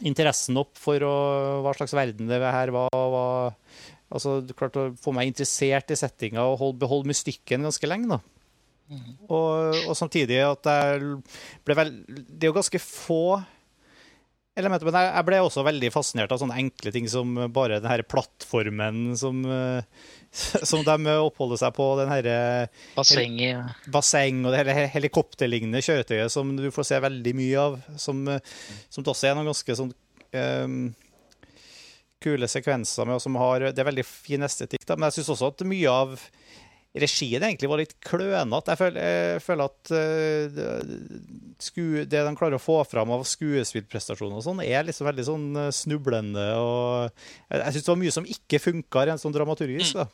interessen opp for å, hva slags verden det her var. var altså Klarte å få meg interessert i settinga og hold, beholde mystikken ganske lenge. da. Mm. Og, og, samtidig at jeg ble vel Det er jo ganske få elementer. Men jeg ble også veldig fascinert av sånne enkle ting som bare den her plattformen som uh, som de oppholder seg på. den her, Bassenget. ja. basseng og det hele helikopterlignende kjøretøyet som du får se veldig mye av. Som, som også er noen ganske sånn um, kule sekvenser med, og som har Det er veldig fin estetikk, da, men jeg syns også at mye av regien egentlig var litt klønete. Jeg, jeg, føler at uh, sku, det de klarer å få fram av skuespillprestasjoner og sånn, er liksom veldig sånn uh, snublende. og Jeg, jeg syns det var mye som ikke funka rent sånn dramaturgisk. da.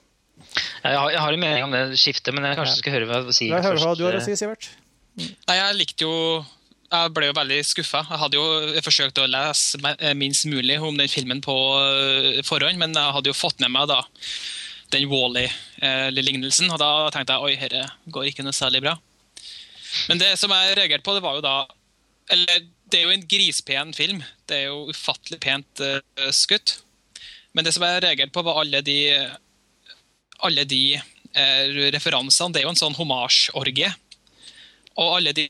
Jeg har, jeg har en mening om det skiftet, men jeg kanskje skal høre hva du sier. Jeg hører hva du har å si, Sivert. Nei, jeg likte jo jeg ble jo veldig skuffa. Jeg hadde jo forsøkt å lese minst mulig om den filmen på forhånd, men jeg hadde jo fått med meg da den Wally-lignelsen. Og da tenkte jeg oi, dette går ikke noe særlig bra. Men det som jeg reagerte på, det var jo da Eller det er jo en grispen film. Det er jo ufattelig pent uh, skutt. Men det som jeg reagerte på, var alle de, alle de uh, referansene. Det er jo en sånn homasjorgie og alle de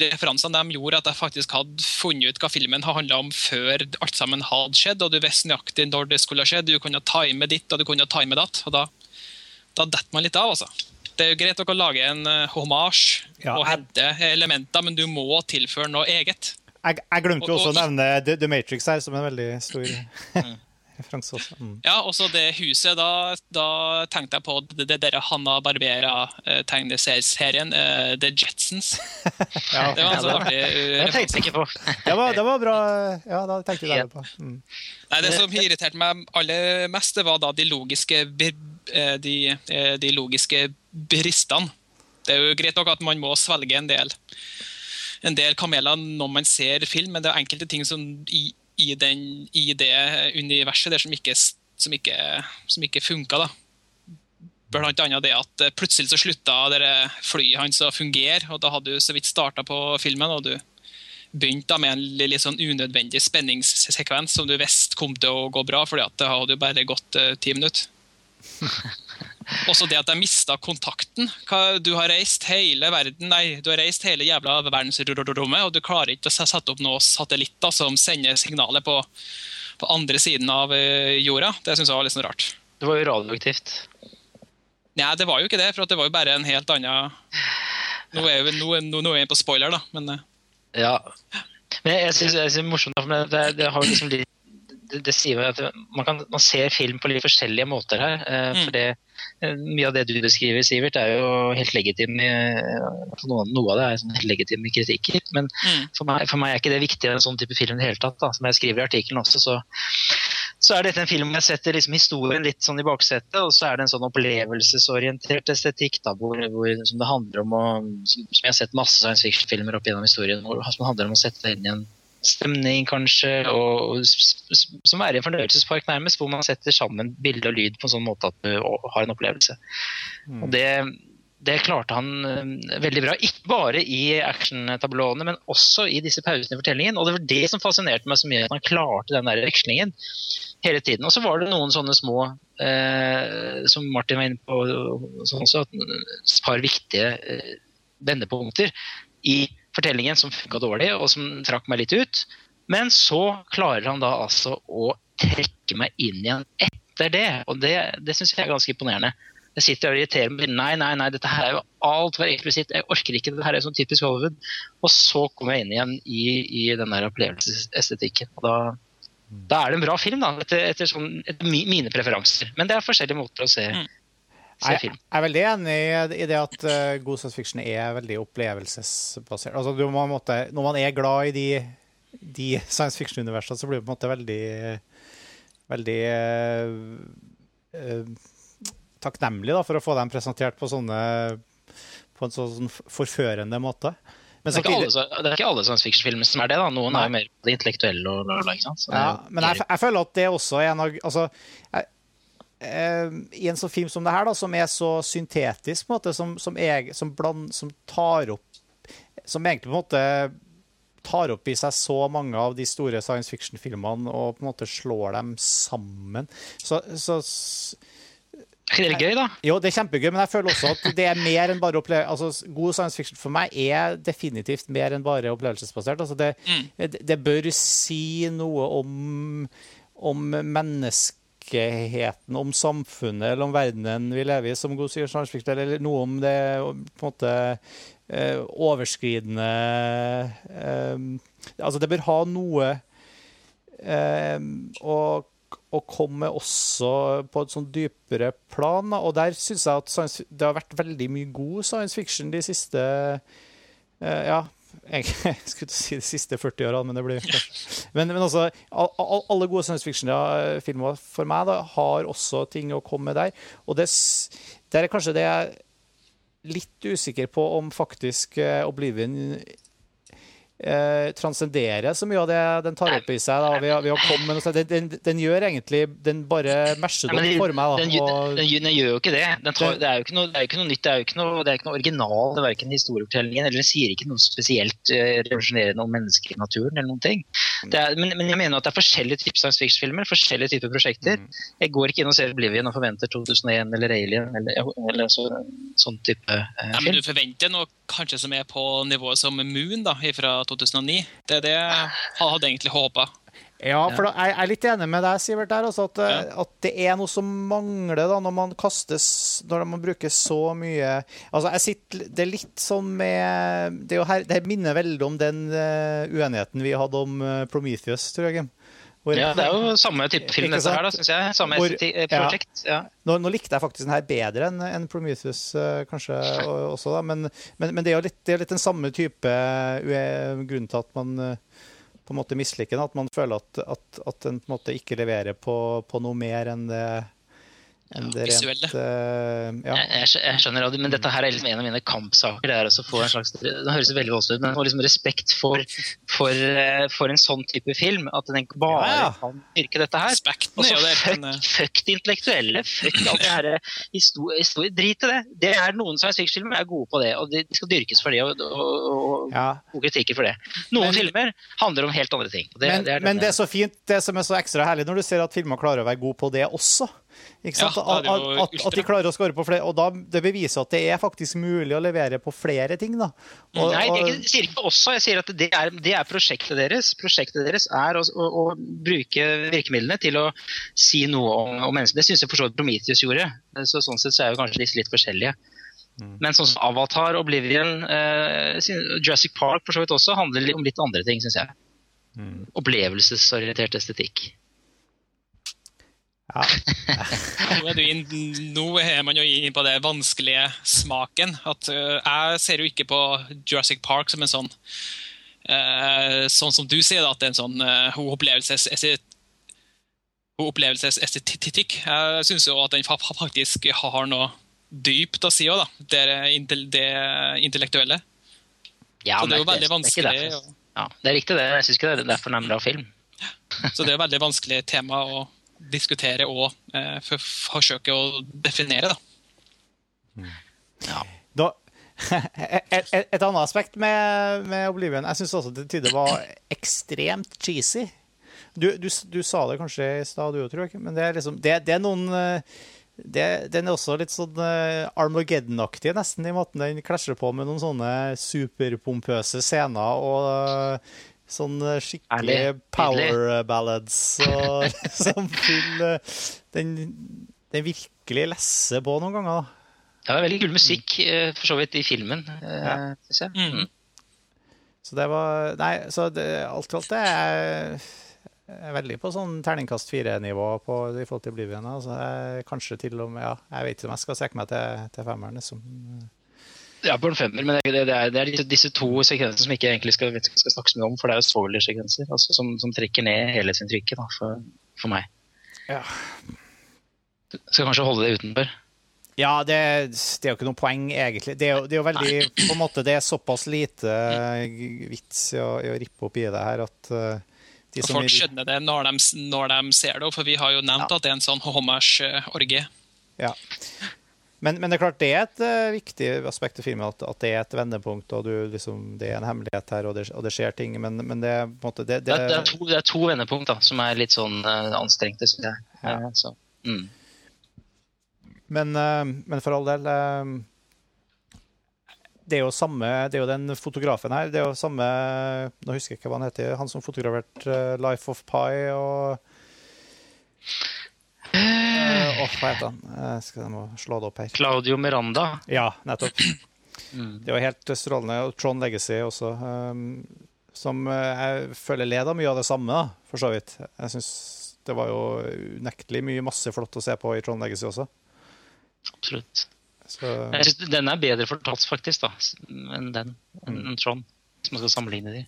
referansene de gjorde at jeg faktisk hadde funnet ut hva filmen handla om før alt sammen hadde skjedd, og du visste nøyaktig når det skulle ha skjedd. Du kunne time ditt og du kunne time datt. og Da, da detter man litt av. altså. Det er jo greit å lage en uh, homasj ja, og hente elementer, men du må tilføre noe eget. Jeg, jeg glemte jo også å nevne The, The, Matrix her som en veldig stor mm referanse også. Mm. Ja, også det huset. Da, da tenkte jeg på det, det der Hanna Barbera-tegneserien, uh, The Jetsons. ja, det var en sånn artig uh, Det tenkte jeg ikke på. det, var, det var bra. Ja, da tenkte jeg på. Mm. Nei, det som irriterte meg aller mest, det var da de logiske, eh, de, de logiske bristene. Det er jo greit nok at man må svelge en del en del kameler når man ser film, men det er enkelte ting som i, i, den, i det universet der som ikke, som ikke, som ikke funka. Blant annet det at eh, plutselig så slutta flyet hans å fungere, og da hadde du så vidt starta på filmen. og du begynte med en litt sånn unødvendig spenningssekvens som du visste kom til å gå bra, fordi at det hadde jo bare gått uh, ti minutter. Også det at jeg mista kontakten. Du har reist hele verden, nei, du har reist hele jævla verdensrommet, og du klarer ikke å sette opp noen satellitter som sender signaler på, på andre siden av eh, jorda. Det syns jeg var litt sånn rart. Det var jo radioaktivt. Nei, det var jo ikke det, for det var jo bare en helt annen Nå er vi nå, nå, nå er vi på spoiler, da, men eh, Ja. Men jeg syns det er morsomt, for det, det har jo liksom litt det, det sier meg at man, kan, man ser film på litt forskjellige måter her. Eh, Mm. for det, eh, Mye av det du beskriver, Sivert, er jo helt legitim. eh, Noe, noe av det er sånn helt legitime kritikker. Men mm. for meg, for meg er ikke det viktig i en sånn type film i det hele tatt. Da. Som jeg skriver i artikkelen også, så, så er dette en film jeg setter liksom historien litt sånn i baksetet, og så er det en sånn opplevelsesorientert estetikk da, hvor, hvor, som det handler om å Som som jeg har sett masse science fiction-filmer opp gjennom historien, hvor som handler om å sette deg inn i en stemning, kanskje, og, som er en fornøyelsespark nærmest, hvor man setter sammen bilde og lyd på en sånn måte at du har en opplevelse. Og det, det klarte han eh, veldig bra. Ikke bare i actiontablåene, men også i disse pausene i fortellingen. Og det var det som fascinerte meg så mye, at han klarte den der vekslingen hele tiden. Og så var det noen sånne små, eh, som Martin var inne på, sånn også, et par viktige eh, vendepunkter i fortellingen som funka dårlig, og som trakk meg litt ut. Men så klarer han da altså å trekke meg inn igjen etter det, og det, det syns jeg er ganske imponerende. Jeg sitter og irriterer meg. Nei, nei, nei, dette her er jo altfor eksplisitt. Jeg orker ikke. Dette her er sånn typisk Hollywood. Og så kommer jeg inn igjen i, i den der opplevelsesestetikken. Og da, da er det en bra film, da, etter, etter, sånn, etter mine preferanser. Men det er forskjellige måter å se, Mm. Se Jeg, film. jeg er veldig enig i- det at uh, god science fiction er veldig opplevelsesbasert. Altså, du må, måte, når man er glad i de, de science fiction-universene, så blir det på en måte veldig veldig uh, eh, takknemlig da, for å få dem presentert på sånne på en sånn forførende måte. Men Det er, ikke alle, det er ikke alle science fiction-filmer som er det. da. Noen Nei. er jo mer på det intellektuelle. og og, og, ja, men jeg, jeg føler at det også er en av altså, jeg, eh, I en sånn film som det her, da, som er så syntetisk, på en måte, som, som, jeg, som, bland, som tar opp Som egentlig på en måte tar opp i seg så mange av de store science fiction-filmene og på en måte slår dem sammen. Så, så gøy, da? jo, det er kjempegøy, men jeg føler også at det er mer enn bare opplevelse Altså, god science fiction for meg er definitivt mer enn bare opplevelsesbasert. Altså, det, det, det bør si noe om, om menneskeheten, om samfunnet eller om verdenen vi lever i, som god science fiction, eller noe om det på en måte eh, overskridende eh, Altså, det bør ha noe eh, og, og komme også på et sånn dypere plan. Og der syns jeg at det har vært veldig mye god science fiction de siste Ja, jeg, jeg skulle si de siste 40 årene, men det blir kanskje Men, men altså, all, all, alle gode science fiction-filmer for meg da, har også ting å komme med der. Og det, der er kanskje det jeg er litt usikker på om faktisk eh, Oblivion eh, transcenderer så mye av det den tar opp i seg. Da, ved, ved å komme med noe den, den, den gjør egentlig Den bare mesjer det opp for meg. Da, den, og, den, den, den gjør jo ikke det. Den tar, Det- det, er jo ikke noe, det er jo ikke noe nytt, det er jo ikke noe, det er ikke noe original. Det er verken historiefortellingen eller den sier ikke noe spesielt uh, revolusjonerende om mennesker i naturen. eller noen ting. Det er, men, men jeg mener at det er forskjellige typer science fiction-filmer, forskjellige typer prosjekter. Mm. Jeg går ikke inn og ser Oblivion og forventer 2001 eller Alien eller, eller så, sånn type uh, film. Ja, men du forventer noe kanskje som er på nivået som Moon da, fra 2009. Det er det jeg hadde egentlig håpa. ja, for da, jeg er litt enig med deg, Sivert, der, også, at, eh, Ja. at det er noe som mangler da, når man kastes Når man bruker så mye Altså, jeg sitter Det er litt sånn med Det, er jo her, det minner veldig om den uh, uenigheten vi hadde om uh, Prometheus, tror jeg. Jim. Hvor- Ja, det er jo samme type film dette her, da, syns jeg. Samme Hvor- eh, ja. Ja. Nå, nå likte jeg faktisk den her bedre enn en Prometheus, eh, kanskje også, da. Men, men, men det er jo litt, det er litt den samme type grunnen grunn til at man eh, på en måte misliker den. At man føler at, at, at den på en måte ikke leverer på, på noe mer enn det, enn det rent eh, ja. Jeg, jeg skjønner, men dette her er liksom en av mine kampsaker. Det er også få en slags, det høres veldig voldsomt ut, men å liksom respekt for, for, eh, for en sånn type film. At den bare Ja, ja. kan dyrke dette her. Respekten også, så fuck, Men, eh, fuck de intellektuelle. Fuck alt det her historie, historie. Drit i det. det er Noen science fiction-filmer er gode på det, og de skal dyrkes for det. Og, og, og Ja. gode kritikker for det. Noen Men- filmer handler om helt andre ting. Det, Men, det er men det er så fint, det som er så ekstra herlig, når du ser at filmer klarer å være gode på det også. Ja, at, at, at de klarer å score på flere. Og da, det beviser at det er faktisk mulig å levere på flere ting. da. Og, Nei, jeg sier ikke også, jeg sier at det er, det er prosjektet deres. Prosjektet deres er å, å, å bruke virkemidlene til å si noe om, om mennesker. Det syns jeg for så vidt Prometheus gjorde. Så, sånn sett så er jo kanskje disse litt forskjellige. Men sånn som Avatar, Oblivion, eh, Jurassic Park for så vidt også handler om litt andre ting, syns jeg. Opplevelsesorientert estetikk. Ja. Nå er, du inn, nå er man jo inne på det vanskelige smaken. At uh, Jeg ser jo ikke på Jurassic Park som en sånn uh, Sånn som du sier, da, at det er en sånn øh, opplevelses, opplevelsesestetikk. Jeg syns jo at den fa- fa- faktisk har noe dypt å si òg, da. Det, intell- det intellektuelle. Ja, Så det er jo veldig veldig det er vanskelig. Ja, det er riktig, det. Jeg syns ikke det er derfor den er en bra film. Så det er jo veldig vanskelig tema å diskutere og eh, for, forsøke å definere, da. Ja. Da, et, et, et annet aspekt med, med Oblivion Jeg syns også til tider var ekstremt cheesy. Du, du, du sa det kanskje i stad, du òg, tror jeg. Men det er liksom Det, det er noen eh, det, Den er også litt sånn eh, Armageddon-aktig, nesten, i måten den klasjer på med noen sånne superpompøse scener og sånn eh, skikkelig power ballads og som full eh, Den, den virkelig lesser på noen ganger. da. Det var veldig kul musikk eh, for så vidt i filmen, eh, Ja. jeg. Mm. Så det var Nei, så det, alt i alt det er jeg er veldig på sånn terningkast fire-nivå på i forhold til Oblivion. Altså, kanskje til og med Ja, jeg vet ikke om jeg skal strekke meg til, til femmeren, liksom. Ja, på en femmer, men det, det, er, det er disse, disse to sekvensene som ikke egentlig skal, skal snakkes mye om, for det er jo spoiler-sekvenser altså, som, som trekker ned helhetsinntrykket da, for, for meg. Ja. Skal kanskje holde det utenfor. Ja, det, det er jo ikke noe poeng, egentlig. Det er jo, det er jo veldig På en måte, det er såpass lite vits i å, i å rippe opp i det her at uh, de folk skjønner det når de, når de ser det, for vi har jo nevnt Ja. at det er en sånn homage-orgie. Ja. Men, men det er klart det er et uh, viktig aspekt i filmen, at, at det er et vendepunkt, og du, liksom, det er en hemmelighet her, og det, og det skjer ting. Men, men det er måte det, Det, er, det, er, to, det er to vendepunkt da, som er litt sånn uh, anstrengte, synes jeg. Ja. Ja, så, mm. Men, uh, men for all del eh, Det er jo samme Det er jo den fotografen her. Det er jo samme Nå husker jeg ikke hva han heter. Han som fotograferte eh, Life of Pi og Eh, Åh, hva heter han? Jeg skal jeg må slå det opp her. Claudio Miranda. Ja, nettopp. Mm. Det var helt strålende. Og Tron Legacy også. um, som eh, jeg føler led av mye av det samme, da, for så vidt. Jeg syns det var jo unektelig mye masse flott å se på i Tron Legacy også. Absolutt. Så, Jeg synes Den er bedre fortalt, faktisk, da, enn den. Enn enn Trond. Hvis man skal sammenligne de.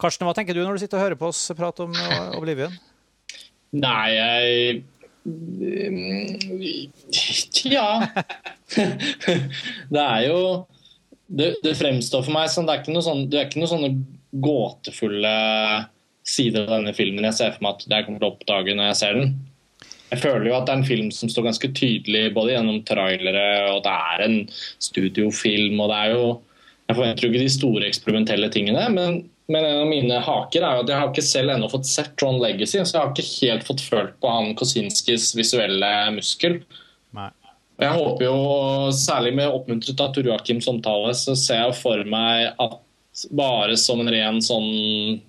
Karsten, hva tenker du når du sitter og hører på oss prate om eh, Oblivion? Nei, jeg Tja. det er jo det, det fremstår for meg som det er ikke noe sånn, det er ikke noe sånne gåtefulle sider av denne filmen jeg ser for meg at jeg kommer til å oppdage når jeg ser den. Jeg føler jo at det er en film som står ganske tydelig både gjennom trailere, og det er en studiofilm, og det er jo Jeg forventer jo ikke de store eksperimentelle tingene, men, men en av mine haker er jo at jeg har ikke selv ennå fått sett Tron Legacy, så jeg har ikke helt fått følt på han Kosinskis visuelle muskel. Nei. Jeg håper jo, særlig med oppmuntret av Tor Joakims omtale, så ser jeg for meg at bare som en ren sånn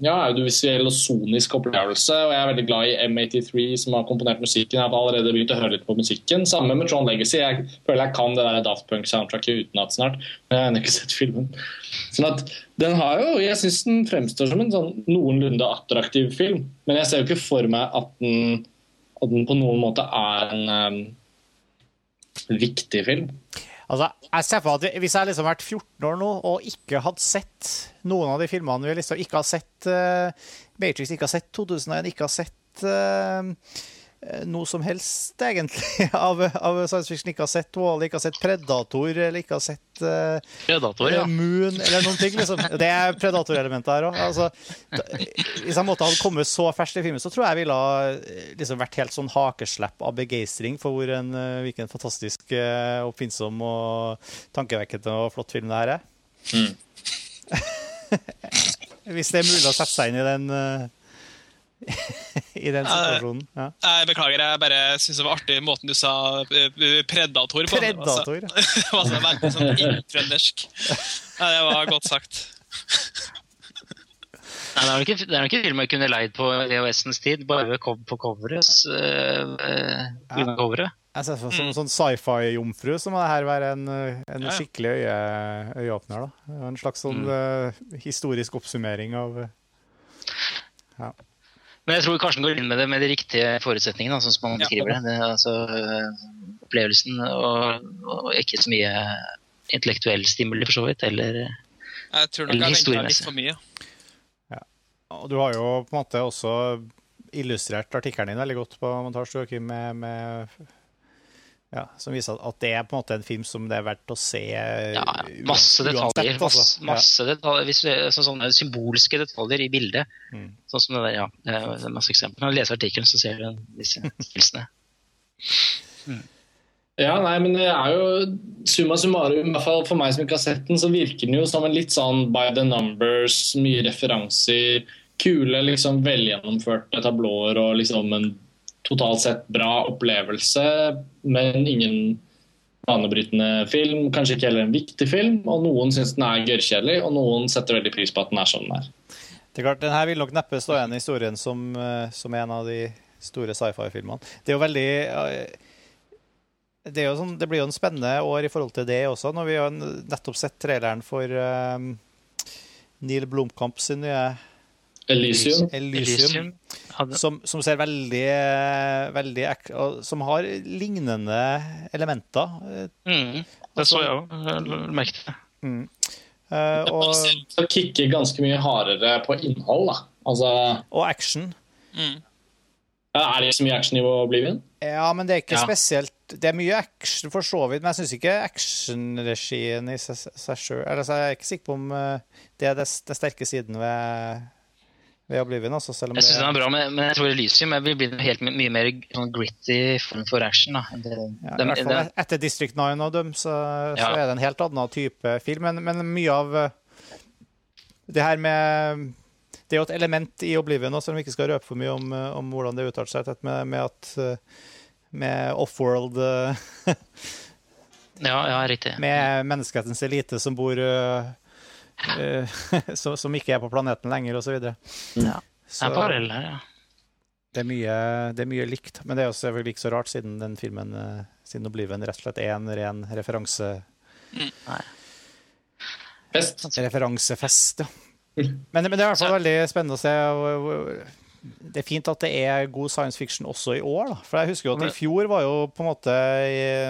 ja, audiovisuell og sonisk opplevelse. Og jeg er veldig glad i M83, som har komponert musikken. Jeg har allerede begynt å høre litt på musikken. Samme med Tron Legacy. Jeg føler jeg kan det der Daft Punk-soundtracket utenat snart. Men jeg har ennå ikke sett filmen. Sånn at den har jo, Jeg syns den fremstår som en sånn noenlunde attraktiv film. Men jeg ser jo ikke for meg at den, at den på noen måte er en um, viktig film. Altså, jeg ser for at Hvis jeg liksom har vært 14 år nå og ikke hadde sett noen av de filmene vi liksom ikke har sett uh, Matrix, ikke har sett 2001, ikke har sett uh, noe som helst, egentlig, av, av science fiction. Ikke har sett Wall, ikke har sett Predator, eller ikke har sett uh, Predator, ja. Moon, eller noen ting. liksom. Det er Predator-elementet her òg. Altså, hvis jeg måtte ha kommet så ferskt i filmen, så tror jeg jeg ville ha eh, liksom vært helt sånn hakeslepp av begeistring for hvor en, eh, hvilken fantastisk eh, oppfinnsom og tankevekkende og flott film det her er. hvis det er mulig å sette seg inn i den eh, i den situasjonen. Ja. Jeg beklager, jeg bare syns det var artig måten du sa eh, predator på. Predator, ja. Det var så veldig sånn inntrøndersk. Ja, det var godt sagt. Nei, det er nok ikke, ikke film jeg kunne leid på EOS-ens tid, bare på coveret. Uh, uh, Ja. coveret. Jeg ser for meg Som en sånn sci-fi-jomfru så må det her være en, en Ja, ja. skikkelig øye, øyeåpner. da. En slags sånn eh, historisk oppsummering av eh, Men jeg tror kanskje den går inn med det med de riktige forutsetningene, sånn som man Ja. beskriver det. det er altså øh, opplevelsen og, og ikke så mye intellektuell stimuli, for så vidt. Eller Jeg tror nok Eller jeg venta litt for mye. Og du har jo på en måte også illustrert artikkelen din veldig godt på montasje, Joakim, med, med ja, som viser at- det er på en måte en film som det er verdt å se ja, uans- masse detaljer. uansett, altså. Masse, ja. detaljer visuelle- så sånne symbolske detaljer i bildet. Mm. Sånn som det der, ja. Det er masse eksempler. Når du leser artikkelen, så ser du disse stillelsene. Ja, nei, men det er jo summa summarum, i hvert fall for meg som ikke har sett den, så virker den jo som en litt sånn by the numbers, mye referanser, kule, liksom velgjennomførte tablåer og liksom en totalt sett bra opplevelse, men ingen banebrytende film, kanskje ikke heller en viktig film, og noen syns den er gørrkjedelig, og noen setter veldig pris på at den er som den er. Det er klart, Den her vil nok neppe stå igjen i historien som, eh, som en av de store sci-fi-filmene. Det er jo veldig eh, det, er jo sånn, det blir jo en spennende år i forhold til det også, når vi har nettopp sett traileren for um, Neil Blomkamp sin nye Elysium. Elysium, Hadde, som, som ser veldig, veldig ek- og Som har lignende elementer. eh, mm, det så jeg òg. Merket det. uh, og, Så kicker ganske mye hardere på innhold, da. Altså, og action. Mm. er det så mye action i Oblivion? Ja, men det er ikke Ja. spesielt Det er mye action for så vidt, men jeg syns ikke actionregien i seg, sjøl altså, Jeg er ikke sikker på om eh, det er det, det sterke siden ved, ved Oblivion. Altså, selv om Jeg syns det, den er bra, men, men jeg tror Elysium vil bli helt my- mye mer sånn gritty form for action. Da. Det, ja, fall den- etter District 9 og dem, så, så er det en helt annen type film. Men, men mye av eh, det her med Det er jo et element i Oblivion, selv om vi ikke skal røpe for mye om, eh, om hvordan det uttaler seg, med, med at eh, med offworld ja, ja, riktig. med menneskehetens elite som bor øh, øh, som, ikke er på planeten lenger, osv. Ja. Det er parallell ja. det, er mye, det er mye likt. Men det er jo selvfølgelig ikke så rart, siden den filmen øh, siden Oblivion rett og slett er en ren referanse, Best. referansefest. Ja. Men, men det er i hvert fall veldig spennende å se. Det er fint at det er god science fiction også i år. Da. For jeg husker jo at i fjor var jo på en måte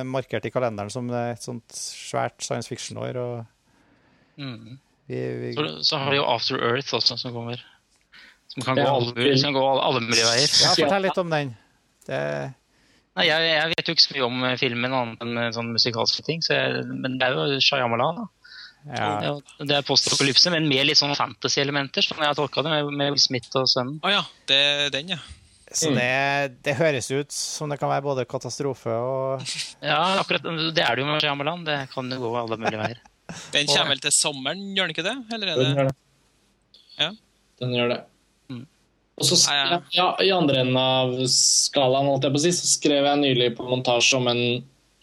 markert i kalenderen som et sånt svært science fiction-år. og Mm. Vi, vi, Så, så har vi jo After Earth også, som kommer. Som kan gå alle, som kan gå alle, alle mulige veier. Ja, fortell litt om den. Det, Nei, jeg, jeg vet jo ikke så mye om eh, filmen annet enn eh, sånn musikalske ting, så jeg, men det er jo Shyamalan. Da. ja. Det er postapokalypse, men med litt sånn fantasy-elementer, som jeg har tolka det, med, med Will Smith og sønnen. Å ja, det er den, ja. Så det, det høres ut som det kan være både katastrofe og Ja, akkurat det er det jo med Shyamalan. Det kan jo gå alle mulige veier. Den kommer vel til sommeren, gjør den ikke det? Eller er Den gjør det. Ja. Den gjør det. Mm. Og så, skrev, ja, ja. I andre enden av skalaen holdt jeg på å si, så skrev jeg nylig på montasje om en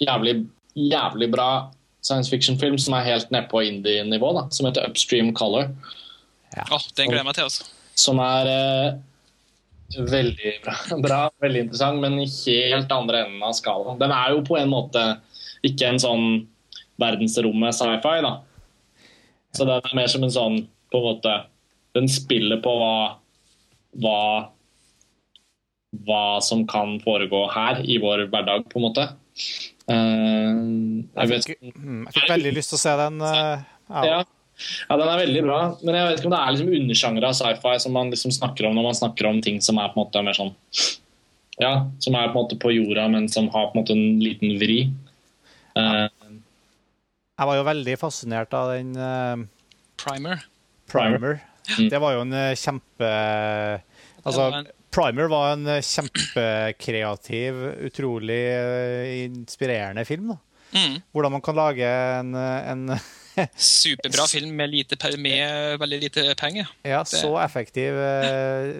jævlig, jævlig bra science fiction-film som er helt nede på indie-nivå, da, som heter Upstream Color. Å, den gleder jeg meg til, Også. Som er eh, veldig bra, bra, veldig interessant, men i helt andre enden av skalaen. Den er jo på en måte ikke en sånn verdensrommet sci-fi, da. Så den er mer som en sånn på en måte Den spiller på hva hva hva som kan foregå her i vår hverdag, på en måte. Uh, jeg vet Jeg fikk, mm, jeg fikk veldig lyst til å se den. Uh, ja. ja. den er veldig bra. Men jeg vet ikke om det er liksom undersjangre av sci-fi som man liksom snakker om når man snakker om ting som er på en måte mer sånn Ja, som er på en måte på jorda, men som har på en måte en liten vri. Eh, Jeg var jo veldig fascinert av den uh, Primer. Primer. Mm. Det var jo en uh, kjempe Altså, var en- Primer var en eh, kjempekreativ, utrolig uh, inspirerende film. da. Mm. Hvordan man kan lage en, en Superbra film med, lite, med veldig lite penger. ja, så effektiv eh,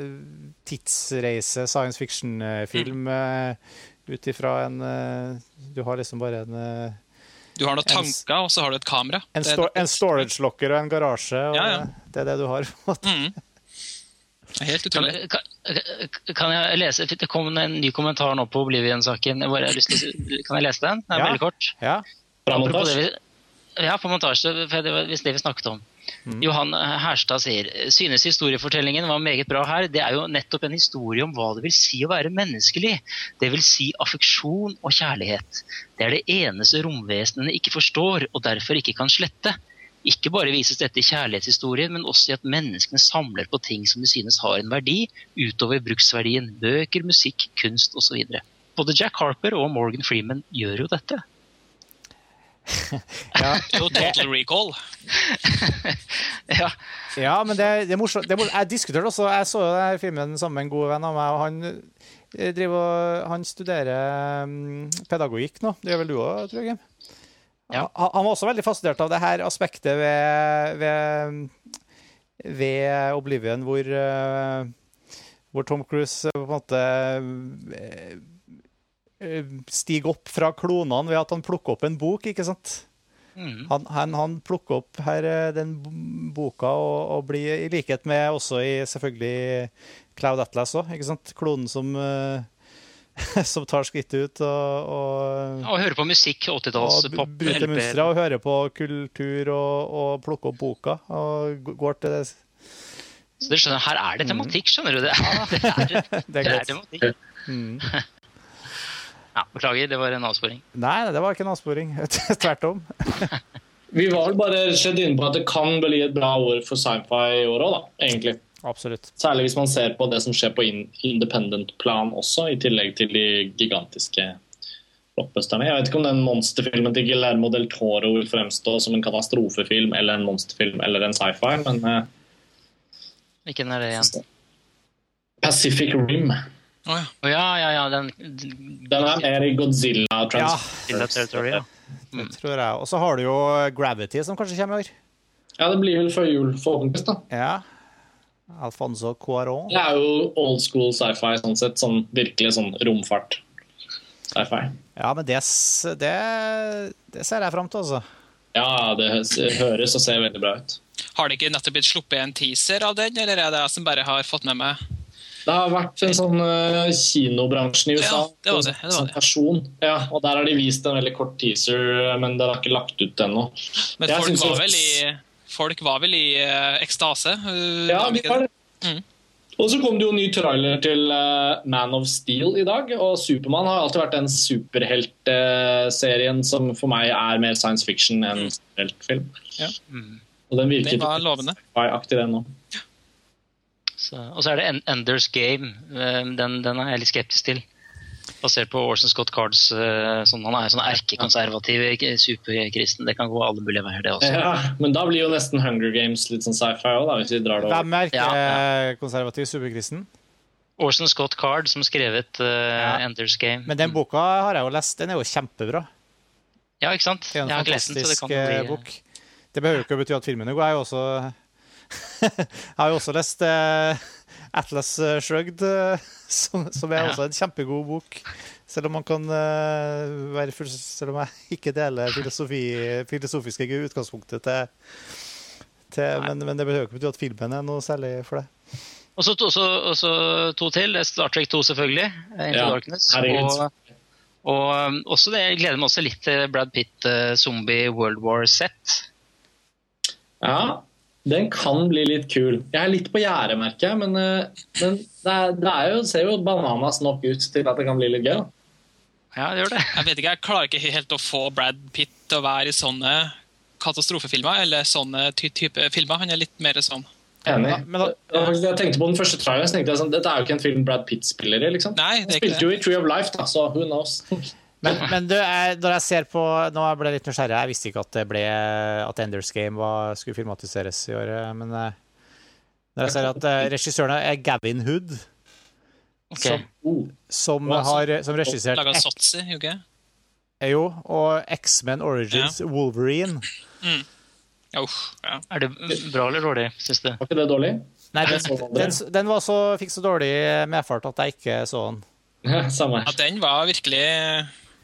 tidsreise, science fiction-film Mm. ut ifra en Du har liksom bare en Du har noen En tanker, og så har du et kamera. En, sto en storage locker og en garasje, og Ja, ja. det er det du har. Mm. Helt utrolig. kan, kan jeg lese Det kom en ny kommentar nå på Oblivion-saken. Kan jeg lese den? Det er Ja. veldig kort. Ja. Bra montasje. ja, på montasje, for det var visst det vi snakket om. Johan Herstad sier synes historiefortellingen var meget bra her. Det er jo nettopp en historie om hva det vil si å være menneskelig. Det vil si affeksjon og kjærlighet. Det er det eneste romvesenene ikke forstår, og derfor ikke kan slette. Ikke bare vises dette i kjærlighetshistorien, men også i at menneskene samler på ting som de synes har en verdi, utover bruksverdien. Bøker, musikk, kunst osv. Både Jack Harper og Morgan Freeman gjør jo dette. Ja. Jo total recall. Ja, Ja, men det, det er morsomt. Det er morsomt. jeg diskuterte også Jeg så jo denne filmen sammen med en god venn av meg, og han, eh, driver, og- han studerer mm, pedagogikk nå. Det gjør vel du òg, tror jeg? Ja. Han, han var også veldig fascinert av det her aspektet ved, ved, ved Oblivion, hvor, eh, hvor Tom Cruise på en måte eh, eh, stiger opp fra klonene ved at han plukker opp en bok, ikke sant? mm. Han, han, han plukker opp her eh, den boka og, og blir, i likhet med også i selvfølgelig Cloud Atlas òg, ikke sant? Klonen som, eh, som tar skrittet ut og, og, Og hører på musikk, 80-talls og bryter mønstre og hører på kultur og, og plukker opp boka. Og går til det Så du skjønner, her er det tematikk, skjønner du. Det er, det er, Det det er er tematikk. Mm. Ja, beklager, det var en avsporing. Nei, det var ikke en avsporing. Tvert om. Vi var vel bare skjedd inne på at det kan bli et bra år for sci-fi i år òg, da. Egentlig. Absolutt. Særlig hvis man ser på det som skjer på independent-plan også, i tillegg til de gigantiske blockbusterne. Jeg vet ikke om den monsterfilmen til Guillermo del Toro vil fremstå som en katastrofefilm eller en monsterfilm eller en sci-fi, men eh, Hvilken er det igjen? Pacific Rim Å ja. Oh, ja, ja, ja, den Den er mer i Godzilla Godzilla ja. det tror jeg. Og så har du jo Gravity, som kanskje kommer i år. Ja, det blir vel før jul, forhåpentligvis. da. Ja. Alfonso Cuarón. Det er jo old school sci-fi, sånn sett. Sånn virkelig sånn romfart. Sci-fi. Ja, men det, det, det ser jeg fram til, altså. Ja, det høres og ser veldig bra ut. Har det ikke nettopp blitt sluppet en teaser av den, eller er det jeg som bare har fått med meg Det har vært en sånn uh, kinobransjen i USA. Ja, det var det, det var Sånn det. person. Ja, og Der har de vist en veldig kort teaser, men den har ikke lagt ut ennå. Men folk synes var, vel i, folk var vel i uh, ekstase? uh, Ja, vi var det? det. Mm. Og så kom det jo ny trailer til eh, Man of Steel i dag. Og Supermann har alltid vært den superheltserien som for meg er mer science fiction enn superheltfilm. Mm. Og den virker Den var lovende. den nå. Så, og så er det Enders Game. Eh, Den, den er jeg litt skeptisk til. Basert på Orson Scott Cards eh, sånn, Han er sånn erkekonservativ superkristen. Det kan gå alle mulige veier, det også. Ja, men da blir jo nesten Hunger Games litt sånn sci-fi òg, hvis vi drar det over. Hvem er ikke konservativ superkristen? Orson Scott Card som skrevet uh, Ja. Enders Game. Men den boka har jeg jo lest. Den er jo kjempebra. Ja, ikke sant? Det er Jeg en har ikke lest den, så det fantastisk kan eh, bli bok. Det behøver jo ikke bety at filmene er. Jeg har jo også, jeg har jo også lest uh, Atlas eh, Shrugged, uh, som, som er Ja. også en kjempegod bok. Selv om man kan uh, være full- Selv om jeg ikke deler filosofi, filosofiske utgangspunktet til, til men, men det behøver ikke bety at filmen er noe særlig for det. Og så to, så- så to til. Star Trek 2, selvfølgelig. Into Ja, Darkness. Og, og også det, jeg gleder meg også litt til Brad Pitt eh, zombie World War Z. Ja, den kan bli litt kul. Jeg er litt på gjerdet, merker jeg, men, eh, men det, er, det er jo, ser jo bananas nok ut til at det kan bli litt gøy. Ja, det gjør det. Jeg vet ikke, jeg klarer ikke helt å få Brad Pitt til å være i sånne katastrofefilmer, eller sånne ty type filmer. Han er litt mer sånn. Enig. Ja, men da- det jeg tenkte på den første traileren, sånn, dette er jo ikke en film Brad Pitt spiller i. liksom. Nei, det er ikke spilte det. jo i Tree of Life, da, så who knows. Men, men du, jeg, når jeg ser på Nå ble jeg litt nysgjerrig. Jeg visste ikke at det ble At Enders Game var, skulle filmatiseres i år. eh, Men eh, når jeg ser at eh, regissøren er Gavin Hood, Ok. som, Oh. som har som regissert Laga Sotsi, jo ikke? jo, og X-Men Origins Wolverine. Ja, uff, ja. Er det bra eller dårlig, syns du? Var ikke det dårlig? Nei, den, den, den var så, fikk så dårlig medfart at jeg ikke så den. Samme ja, den var virkelig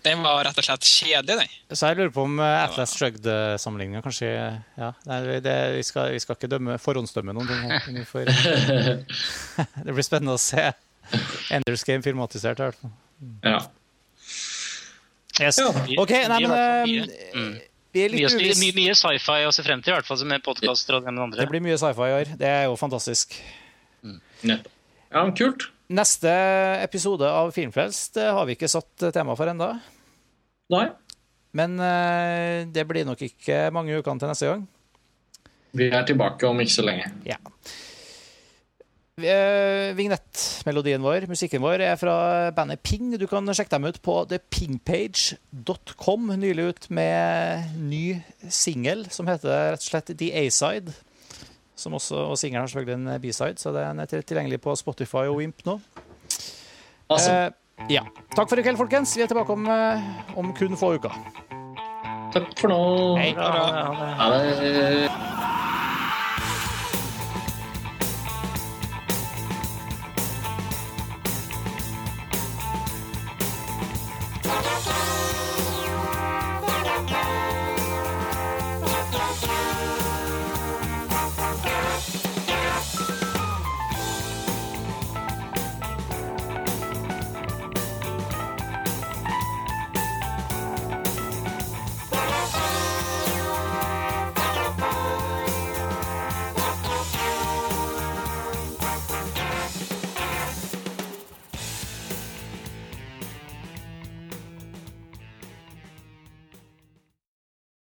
Den var rett og slett kjedelig, den. Så jeg lurer på om eh, Atlas Shrugged-sammenligninga kanskje ja, nei, det, vi, skal, vi skal ikke dømme, forhåndsdømme noen ting. her, men det blir spennende å se Enders Game filmatisert. i hvert fall. Ja. Yes. OK, nei, men eh, mm. vi er litt mye, mye, mye sci-fi å se frem til, i hvert fall med podkaster og det med andre. Det blir mye sci-fi i år. Det er jo fantastisk. Mm. Ja, kult. Neste episode av Filmfrelst eh, har vi ikke satt tema for enda. Nei, Men eh, det blir nok ikke mange ukene til neste gang. vi er tilbake om ikke så lenge. Ja. Eh, Vignettmelodien vår, musikken vår, er fra bandet Ping. Du kan sjekke dem ut på thepingpage.com. Nylig ut med ny singel som heter rett og slett The A-Side. Som også, og singelen har selvfølgelig en B-side, så den er tilgjengelig på Spotify og Wimp nå. Awesome. Eh, ja. Takk for i kveld, folkens. Vi er tilbake om, eh, om kun få uker. takk for nå. Hei. Ha det.